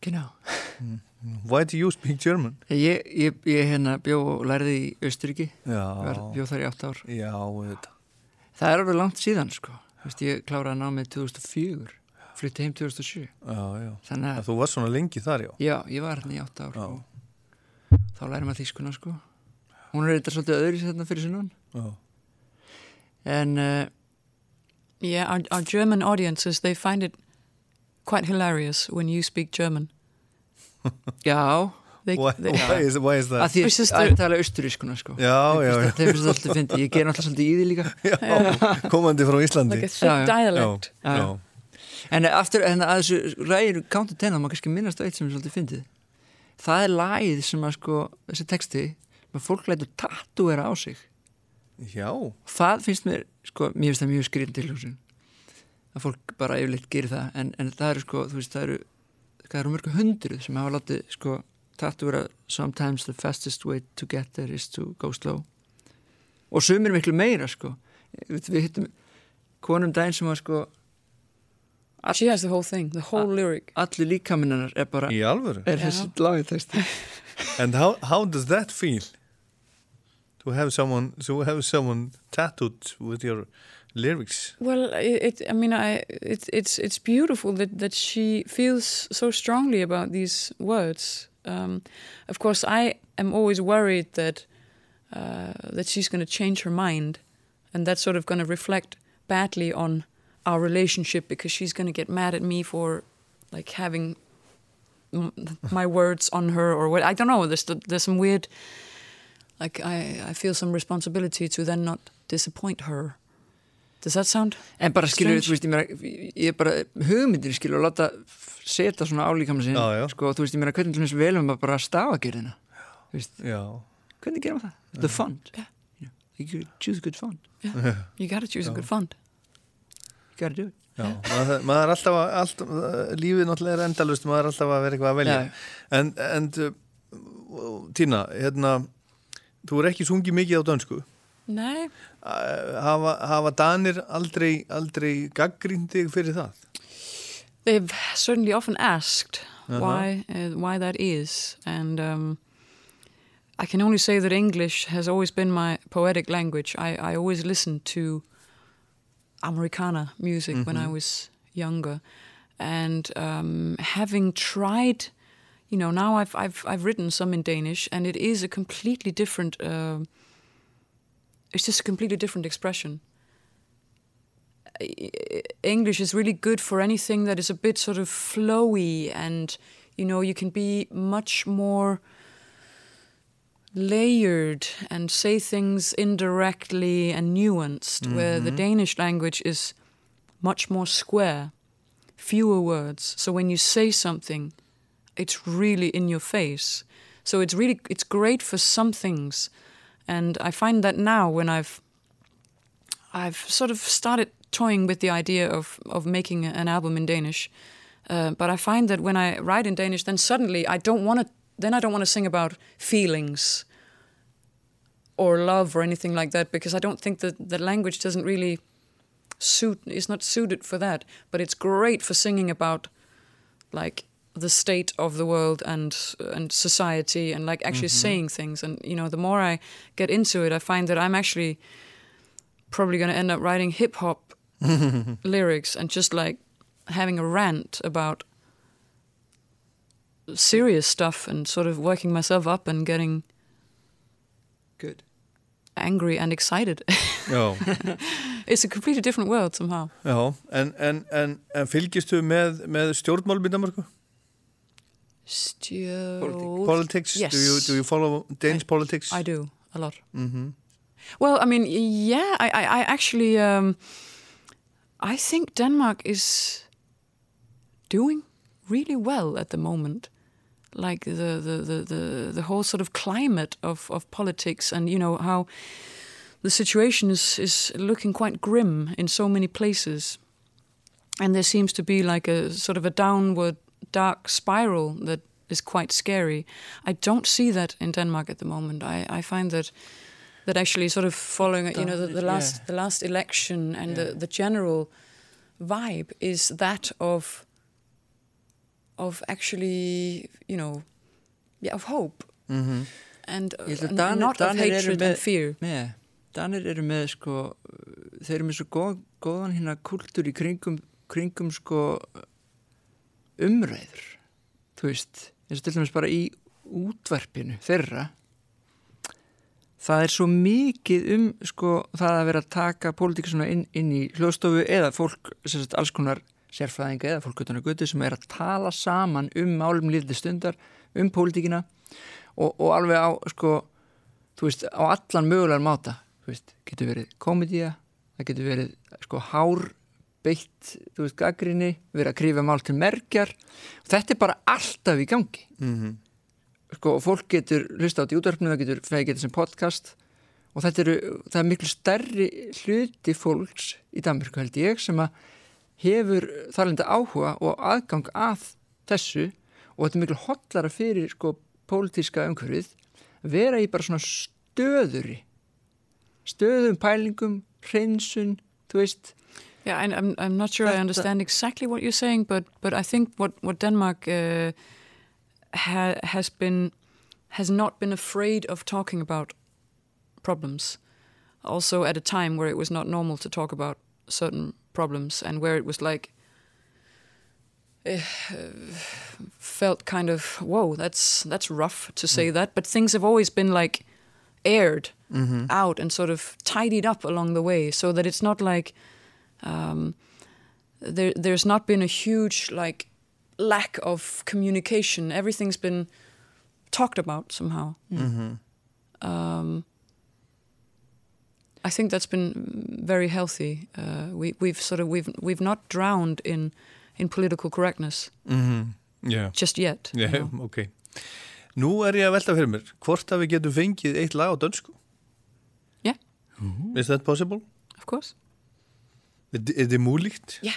G: Genau
A: Why do you speak German?
G: Ég, ég, ég hérna bjó og lærði í Östuríki
A: Já.
G: bjó þar í 8 ár
A: Já.
G: Það er alveg langt síðan sko Vist, Ég kláraði námið 2004 flytti heim 2007
A: Já, já.
G: Þannig að
A: Að þú varst svona lengi þar, já.
G: Já, ég var hérna í 8 ár
A: Já.
G: og þá læri maður þýskuna sko Hún er eitthvað svolítið öðru hérna fyrir sunnan
A: Já.
G: En uh,
E: Yeah, our, our German audiences they find it quite hilarious when you speak German.
G: Já
E: They,
A: Why,
E: they,
A: why, is, why is
G: að
A: that?
G: því
E: It's just
G: að ég tala austurískuna sko
A: Já, já, já.
G: Þeim finnst það alltaf fyndi Ég ger náttúrulega svolítið í því líka
A: já. Komandi frá Íslandi.
E: like a thick dialect.
A: Já,
G: Já. En aftur, en að þessu ræðir Count to Ten, þá má kannski minnast á eitt sem er svolítið fyndið Það er lagið sem að sko þessi texti, með fólk lætur tattúera á sig
A: Já.
G: það finnst mér, sko, mér finnst það mjög skriðin tilhjóðsinn að fólk bara yfirleitt gerir það, en, en það eru sko, þú veist, það eru það eru mörgu hundruð sem hafa látið sko, tattúra sometimes the fastest way to get there is to go slow og sumir miklu meira sko við, við hittum konum daginn sem var sko
E: She has the whole thing, the whole lyric.
G: allir líkaminnar er bara
A: Í alvöru.
G: er þessi lagið texti
A: And how, how does that feel? To have someone, to have someone tattooed with your lyrics?
E: Well, it, I mean, I it, it's it's beautiful that that she feels so strongly about these words. Um, of course, I am always worried that uh, that she's going to change her mind, and that's sort of going to reflect badly on our relationship because she's going to get mad at me for like having my words on her or what I don't know. There's there's some weird like I I feel some responsibility to then not disappoint her. Does that sound?
G: en bara skilur,
E: Strange.
G: þú veist, ég meina ég er bara hugmyndir skilur og láta setja svona álíkam sinn
A: Já, já.
G: sko, þú veist, ég meina hvernig til þess velum að bara stafa gerðina þú veist,
A: Já.
G: hvernig gerum við það? The font
E: Já.
G: Já. you choose good font
E: You gotta choose a good font.
G: you gotta do it
A: Já, maður, maður er alltaf, að- alltaf lífið náttúrulega er endalust, maður er alltaf að vera eitthvað að velja en, en uh, Tína, hérna þú er ekki sungið mikið á dönsku
E: Nei,
A: hafa, hafa Danir aldrei, aldrei fyrir það?
E: they've certainly often asked
A: Uh-huh.
E: why uh, why that is, and um, I can only say that English has always been my poetic language. I, I always listened to Americana music when I was younger, and um, having tried, you know, now I've I've I've written some in Danish, and it is a completely different. Uh, it's just a completely different expression. English is really good for anything that is a bit sort of flowy and you know you can be much more layered and say things indirectly and nuanced where the mm-hmm. Danish language is much more square fewer words. So when you say something it's really in your face. So it's really it's great for some things and I find that now when I've I've sort of started toying with the idea of of making an album in Danish, uh, but I find that when I write in Danish, then suddenly I don't want to. Then I don't want to sing about feelings or love or anything like that because I don't think that the language doesn't really suit. Is not suited for that. But it's great for singing about like the state of the world and and society and like actually mm-hmm. saying things and you know the more I get into it I find that I'm actually probably going to end up writing hip hop lyrics and just like having a rant about serious stuff and sort of working myself up and getting
G: good
E: angry and excited.
A: Já, oh.
E: it's a completely different world somehow.
A: já en, en, en, en fylgistu með, með stjórnmálum í Danmarku?
E: Stu-
A: Politics?
E: Yes.
A: Do, you, do you follow Danish politics?
E: I do a lot. Mm-hmm. Well, I mean, yeah, I, I, I actually, um, I think Denmark is doing really well at the moment. Like the the, the, the, the whole sort of climate of, of politics, and you know how the situation is is looking quite grim in so many places, and there seems to be like a sort of a downward dark spiral that is quite scary. I don't see that in Denmark at the moment. I, I find that that actually sort of following you know the, the last
G: Yeah.
E: the last election and the, the general vibe is that of of actually you know yeah of hope and, uh,
G: Ég held að
E: and
G: Danir-
E: not of
G: Danir eru
E: hatred
G: með-
E: and fear
G: Nei, Danir eru með sko, þeir eru með svo góð, góðan hérna kultúr í kringum, kringum sko umræður, þú veist, eins og til dæmis bara í útvarpinu þeirra, það er svo mikið um sko það að vera að taka pólitík svona inn, inn í hljóðstofu eða fólk, sagt, alls konar sérfræðinga eða fólk utan að götu sem er að tala saman um málum lítið stundar, um pólitíkina og, og alveg á sko þú veist, á allan mögulegar máta. Þú veist, getur verið komedía það getur verið sko hár beitt, þú veist, gaggrinni verið að krífa mál til merkjar þetta er bara alltaf í gangi.
A: Mhm.
G: sko, og fólk getur hlusta á þetta í útvarpinu, það getur fegið þetta sem podcast. Og þetta eru, það er miklu stærri hluti fólks í Danmörku held ég sem að hefur þarlenda áhuga og aðgang að þessu. Og þetta er miklu hotlara fyrir sko pólitíska umhverfið vera í bara svona stöðuri stöðum pælingum hreinsun, þú veist
E: Yeah, and I'm I'm not sure I understand exactly what you're saying, but but I think what what Denmark uh, ha, has been has not been afraid of talking about problems. Also, at a time where it was not normal to talk about certain problems, and where it was like uh, felt kind of whoa, that's that's rough to say that, but things have always been like aired out and sort of tidied up along the way, so that it's not like um, there, there's not been a huge like lack of communication. Everything's been talked about somehow. Um, I think that's been very healthy. Uh, we, we've sort of we've we've not drowned in in political correctness
A: Já,
E: just yet. you
A: já,
E: know.
A: ok Nú er ég að velta fyrir mér hvort að við getum fengið eitt lag á dönsku
E: Yeah.
A: Is that possible?
F: Of course.
A: Er, er þið múlíkt?
F: Ja.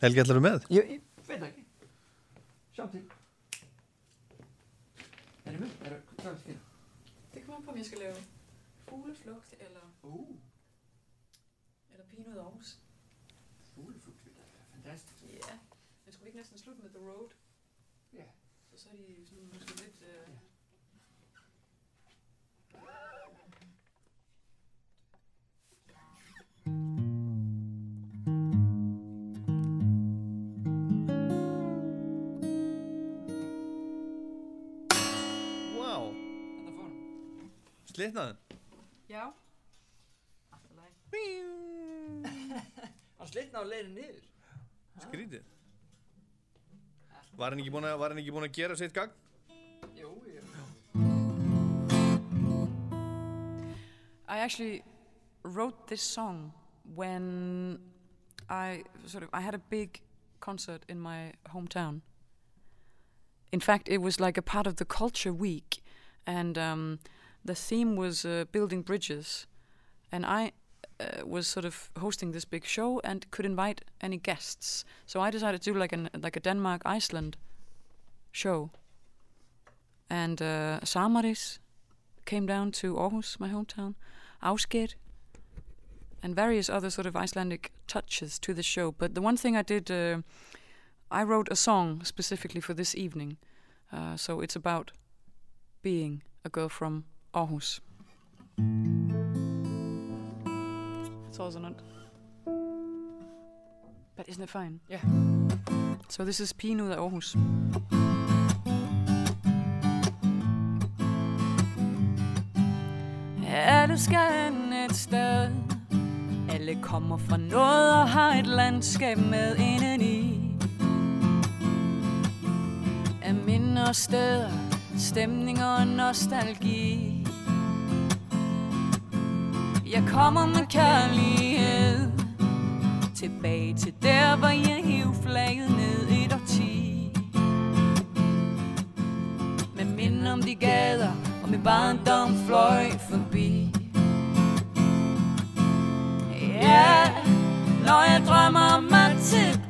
A: Helgi, ætlar þú með?
G: Ég, ég veit ekki. Sjá til. Er ég með? Er það hvað skil?
F: Det kommer an på, om jeg skal lave fugleflugt eller,
G: Uh,
F: eller ud Aarhus.
G: fugleflugt, det er fantastisk.
F: Ja. Men skulle vi ikke næsten slutte med The Road?
G: Ja.
F: Så, så er de sådan måske lidt...
A: slitnaðin.
F: Ja.
G: Hann slitna á leiðin niður.
A: Skrítið. Var hann ekki búin að, var hann ekki búin að gera sitt gagn?
G: Jú, jú.
F: I actually wrote this song when I sort of I had a big concert in my hometown. In fact, it was like a part of the culture week, and um, the theme was uh, building bridges, and I uh, was sort of hosting this big show and could invite any guests. So I decided to do like an like a Denmark Iceland show, and uh, Samaris came down to Aarhus, my hometown, Ausgeir, and various other sort of Icelandic touches to the show. But the one thing I did, uh, I wrote a song specifically for this evening. Uh, so it's about being a girl from Aarhus. Not. But isn't it fine?
G: Yeah.
F: So this is Pigen ud af Aarhus. Alle skal hen et sted Alle kommer fra noget og har et landskab med indeni Af minder steder Stemninger og nostalgi jeg kommer med kærlighed. Tilbage til der, hvor jeg hiv flaget ned et årti. Med minden om de gader Og min barndom fløj forbi. Ja, når jeg drømmer mig tilbage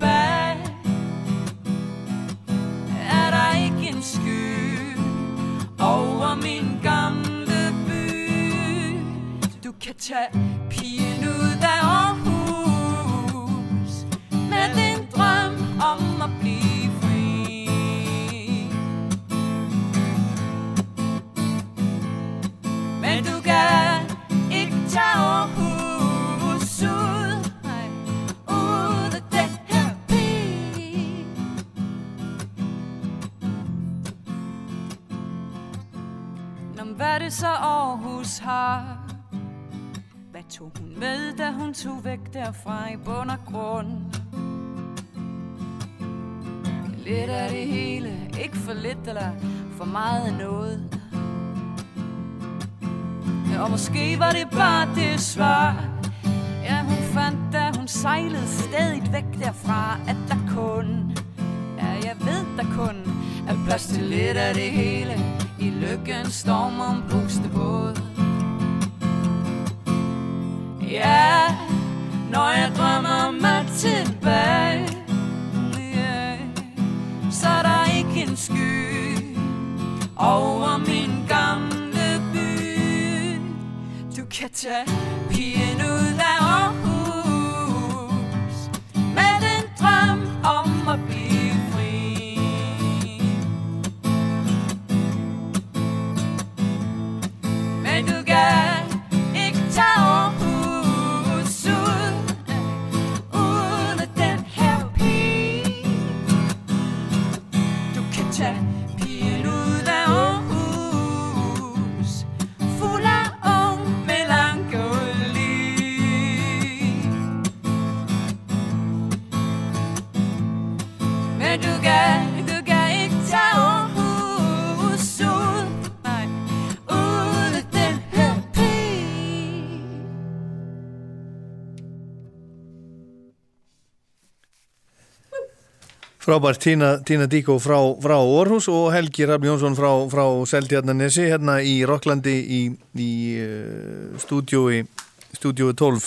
F: Du tage pigen ud af Aarhus Med din drøm om at blive fri. Men du kan ikke tage Aarhus ud. Nej, Ud af det her pige Nå, hvad er det så Aarhus har? Tog hun med, da hun tog væk derfra i bund og grund? Lidt af det hele, ikke for lidt eller for meget af noget. Og måske var det bare det svar Ja, hun fandt, da hun sejlede stadig væk derfra At der kun, ja, jeg ved der kun Er plads til lidt af det hele I lykkens storm om pustebåd Ja, når jeg drømmer mig tilbage. Yeah, Så er der ikke en sky Over min gamle by. Du kan tage pigen
A: Frábært Tína, Tína Díko frá, frá Orhus og Helgi Rafn Jónsson frá, frá Seldjarnanesi hérna í Rocklandi í, í uh, stúdjói, stúdjói 12.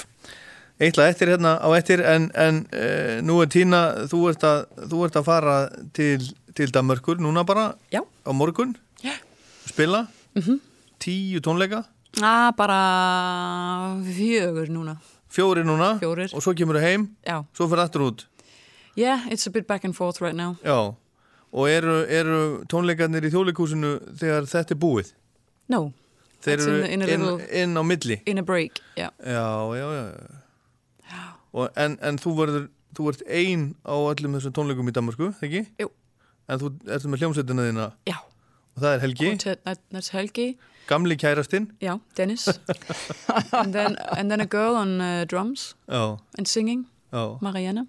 A: Eitla eftir hérna á eftir en, en uh, nú er Tína, þú ert að, þú ert að fara til, til Danmörkur núna bara
E: Já.
A: á morgun.
E: Já.
A: Spila.
E: Mhm.
A: Tíu tónleika.
E: Ah, bara fjögur núna.
A: Fjóri núna.
E: Fjórir.
A: Og svo kemur þau heim.
E: Já.
A: Svo fyrir aftur út.
E: Yeah, it's a bit back and forth right now.
A: Já. Og eru, eru tónleikarnir í þjóðleikúsinu þegar þetta er búið?
E: No.
A: Þeir
E: It's
A: eru
E: in, in a
A: inn,
E: little,
A: inn á milli?
E: in a break, yeah.
A: Já, já, já. Og, en, en þú verður, þú ert ein á öllum þessum tónleikum í Danmarku, ekki?
E: Jú.
A: En þú ertu með hljómsveitina þína?
E: Já.
A: Og það er Helgi,
E: that, that's Helgi.
A: gamli kærastinn?
E: Yeah, Dennis. and then and then a girl on uh, drums
A: Já,
E: and singing,
A: já.
E: Mariana.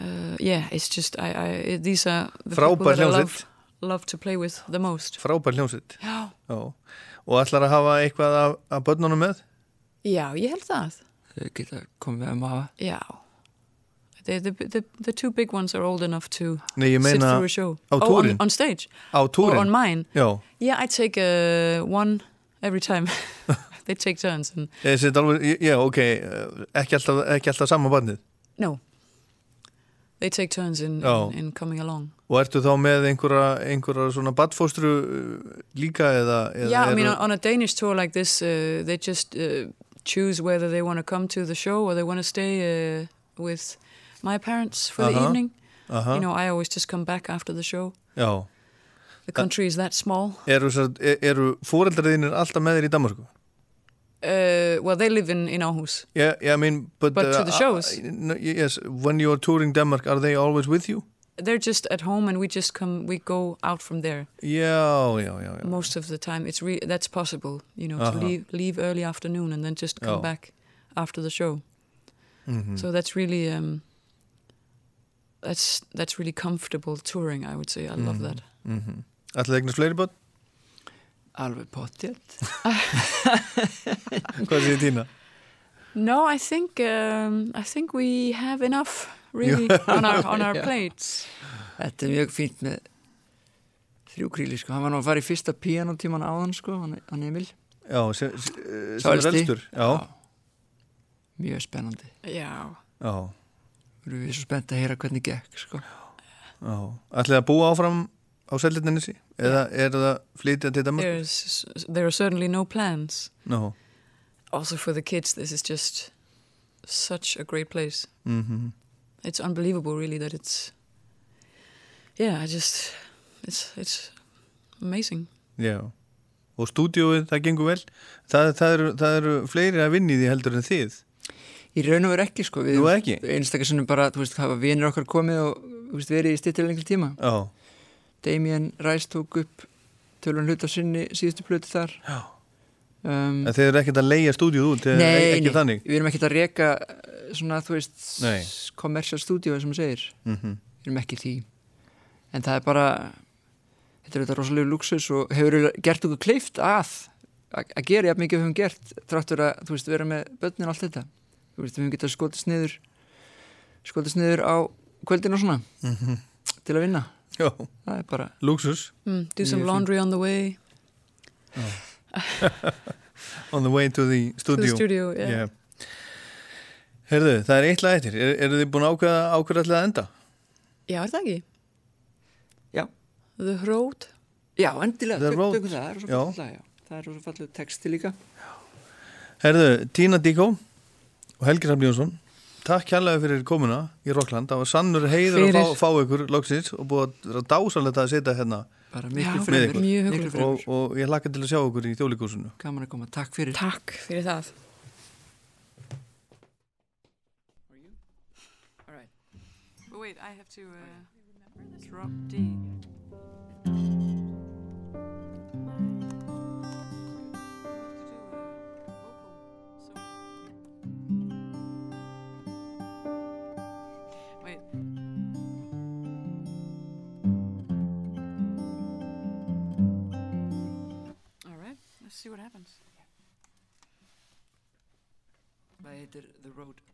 E: Uh, yeah, it's just I, I these are the
A: Frábær
E: people that I
A: hljómsveit.
E: love, love to play with the most.
A: Frábær hljómsveit.
E: Já.
A: Já. Og ætlar að hafa eitthvað af, af börnunum með?
E: Já, ég held það.
G: Þau geta komið um að hafa.
E: Já. The, the, the, the two big ones are old enough to
A: Nei, ég
E: sit
A: meina
E: through a show.
A: á
E: oh, on,
A: túrin.
E: on stage.
A: Á
E: Or
A: túrin?
E: on mine.
A: Já.
E: Yeah, I take uh, one every time. they take turns. And
A: alveg, já, ok, eh, ekki alltaf, ekki alltaf sama barnið.
E: no, they take turns in, in, in coming along.
A: Og ertu þá með einhverja, einhverja svona badfóstru uh, líka eða? eða
E: yeah, I mean, on, a Danish tour like this, uh, they just uh, choose whether they want to come to the show or they want to stay uh, with my parents for the
A: Uh-huh.
E: evening.
A: Aha.
E: You know, I always just come back after the show.
A: Já.
E: The country is that small.
A: Eru, e- eru fóreldraðinir alltaf með þér í Danmarku?
E: Uh, well, they live in, in Aarhus.
A: Yeah, yeah, I mean, but,
E: But to
A: uh,
E: the shows?
A: uh, no, yes, when you are touring Denmark, are they always with you?
E: They're just at home, and we just come. We go out from there
A: Já, já, já, já.
E: most of the time. It's re- that's possible, you know, to
A: Uh-huh.
E: leave leave early afternoon and then just come
A: Oh.
E: back after the show.
A: Mhm.
E: So that's really um, that's that's really comfortable touring. I would say I love that.
A: Mm-hmm. Ætlaði eignast fleiri börn?
G: Alveg pottjett.
A: Hvað séð Tína?
E: No, I think um, I think we have enough really on our on our plates.
G: Þetta er mjög fínt með þrjú kríli sko. Hann var nú að fara í fyrsta pianotíman áðan sko, hann, hann Emil.
A: Já, sem, sem, sem
G: Sá
A: er
G: elsti.
A: elstur. Já,
G: Mjög spennandi.
E: Já.
A: já,
G: Við erum svo spennt að heyra hvernig gekk sko.
A: já. Ætlaði að búa áfram á Seldirninesi? Eða er það flytja til Danmark?
E: There's there are certainly no plans.
A: No.
E: Also for the kids, this is just such a great place.
A: Mhm.
E: It's unbelievable, really, that it's. Yeah, I just it's it's amazing.
A: Já. Og stúdíóið, það gengur vel. Það, það, eru, það eru fleiri að vinni því heldur en þið.
G: Í raun og veru ekki sko. Við
A: Nú ekki?
G: Einstakar sinnum bara, þú veist, hafa vinir okkar komið og þú veist, verið í stittir lengri tíma.
A: Já.
G: Damien Rice tók upp tölun hlut af sinni síðustu plötu þar. Um,
A: En þeir eru ekkert að leia stúdíóð út,
G: nei,
A: ekki
G: nei, við erum ekkert að reka eh, svona, þú veist,
A: Nei.
G: commercial studio sem maður segir.
A: Mhm.
G: Við erum ekki því. En það er bara, þetta er þetta rosalega luxus og hefur gert okkur kleift að, að gera jafn mikið við höfum gert, þráttur að, þú veist, vera með börnin og allt þetta. Þú veist, við höfum getað skotist niður, skotist niður á kvöldin og svona,
A: Mhm.
G: til að vinna.
A: Já.
G: Það er bara,
A: Luxus.
E: Mm, do some laundry on the way
A: On the way to the
E: to
A: studio.
E: the studio. Yeah.
A: Yeah. Herðu, það er eitt lag eftir. Er, eru þið búin að ákveða ákveða allir að enda?
E: Já, er það ekki?
G: Já.
E: The Road.
G: já, endilega,
A: The Road.
G: tökum það, það er svo fallið. Það er svo fallið texti líka.
A: Herðu, Tína Díkó og Helgi Rafn Jónsson Takk kærlega fyrir komuna í Rockland Það var sannur heiður að
E: Fyrir.
A: fá, fá ykkur loksins og búið að vera dásalegt að setja hérna
G: Bara
E: Já,
G: miklu
A: með
G: fremur,
A: ykkur. Og, og ég hlakka til að sjá ykkur í þjóðleikúsinu
G: Gaman að koma, takk fyrir.
E: Takk fyrir það. All right. But wait, I have to uh, drop D. see what happens.
G: Það heitir
F: er The Road.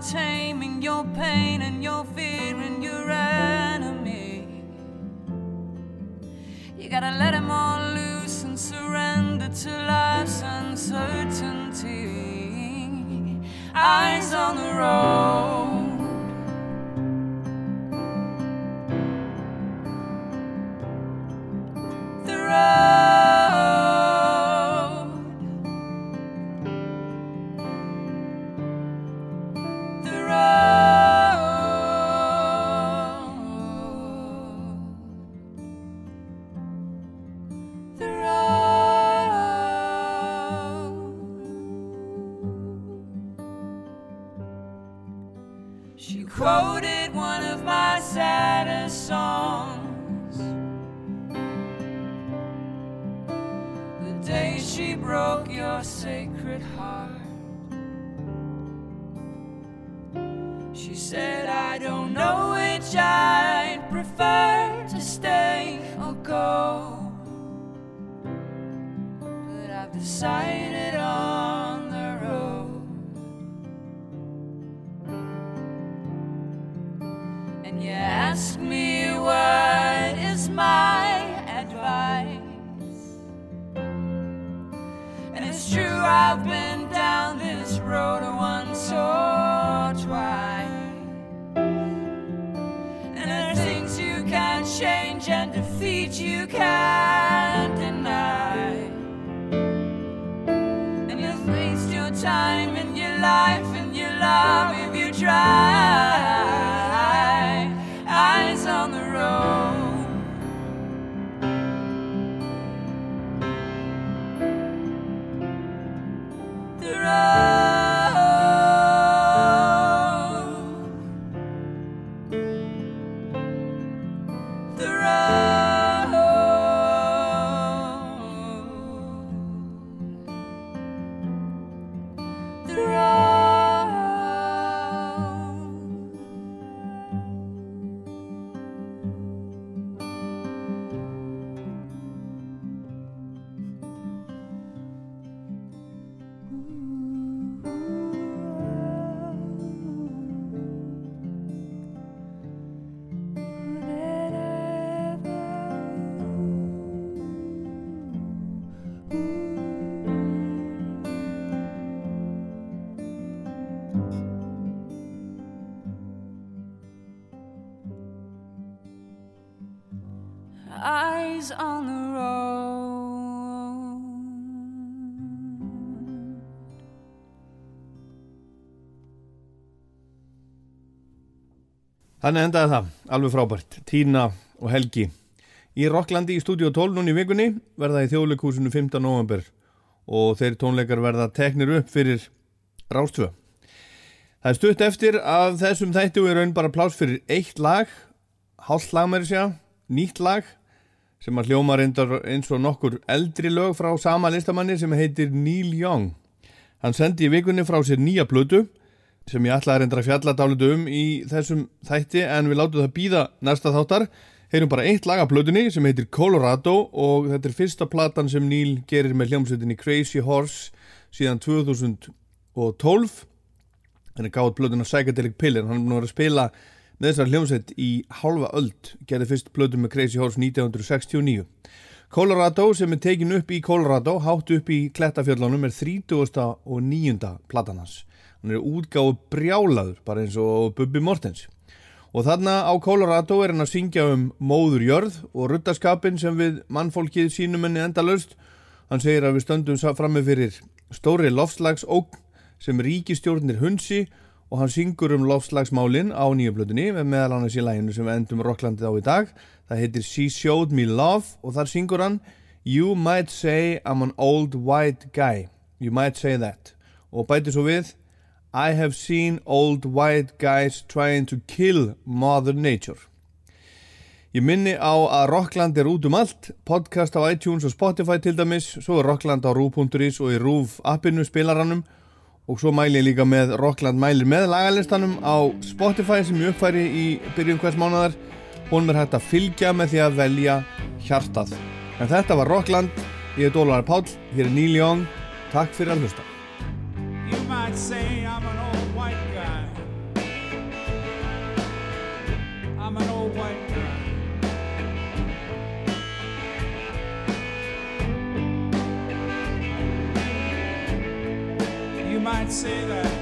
F: Taming your pain and your fear and your enemy. You gotta let them all loose and surrender to life's uncertainty. Eyes on the road.
A: Þannig endaði það, alveg frábært. Tína og Helgi. Í Rocklandi í stúdíu 12 núni í vikunni verða í þjóðleikúsinu 15. november og þeir tónleikar verða teknir upp fyrir Rástvö. Það er stutt eftir að þessum þættu er raun bara pláss fyrir eitt lag, hálft lag með þessi nýtt lag sem að hljóma reyndar eins og nokkur eldri lög frá sama listamanni sem heitir Neil Young. Hann sendi í vikunni frá sér nýja plötu sem ég ætlaði að reynda að fjalla dálitu um í þessum þætti en við látum það býða næsta þáttar. Heyrum bara eitt lag af plötunni sem heitir Colorado og þetta er fyrsta platan sem Neil gerir með hljómsveitinni Crazy Horse síðan 2012. Hann er gáð plötuna Psychedelic Pill en hann er búin að spila með þessar hljómsveit í halva öld. Gerði fyrst plötu með Crazy Horse 1969. Colorado sem er tekin upp í Colorado, hátt upp í Klettafjöllunum er 30. og 9. platan hans. Hann er útgáðu brjálaður, bara eins og Bubbi Mortens. Og þarna á Colorado er hann að syngja um móður jörð og ruttaskapin sem við mannfólkið sínum henni endalaust. Hann segir að við stöndum frammi fyrir stóri loftslags ógn sem ríkistjórnir hunsi og hann syngur um lofslagsmálin á með meðal annars í læginu sem við endum Rocklandið á í dag. Það heitir She Showed Me Love og þar syngur hann You might say I'm an old white guy. You might say that. Og bæti svo við I have seen old white guys trying to kill mother nature. Ég minni á að Rockland er út um allt, podcast á iTunes og Spotify til dæmis, svo er Rockland á Rú.is og í Rúf appinu spilarannum og svo mæli ég líka með Rockland mælir með lagalistanum á Spotify sem ég uppfæri í byrjun hvers mánadar. Hún er hægt að fylgja með því að velja hjartað. En þetta var Rockland, ég er Dólar Páll, hér er Neil Young, takk fyrir að hlusta.
B: Might say I'm an old white guy. I'm an old white guy. You might say that.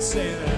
B: Say that.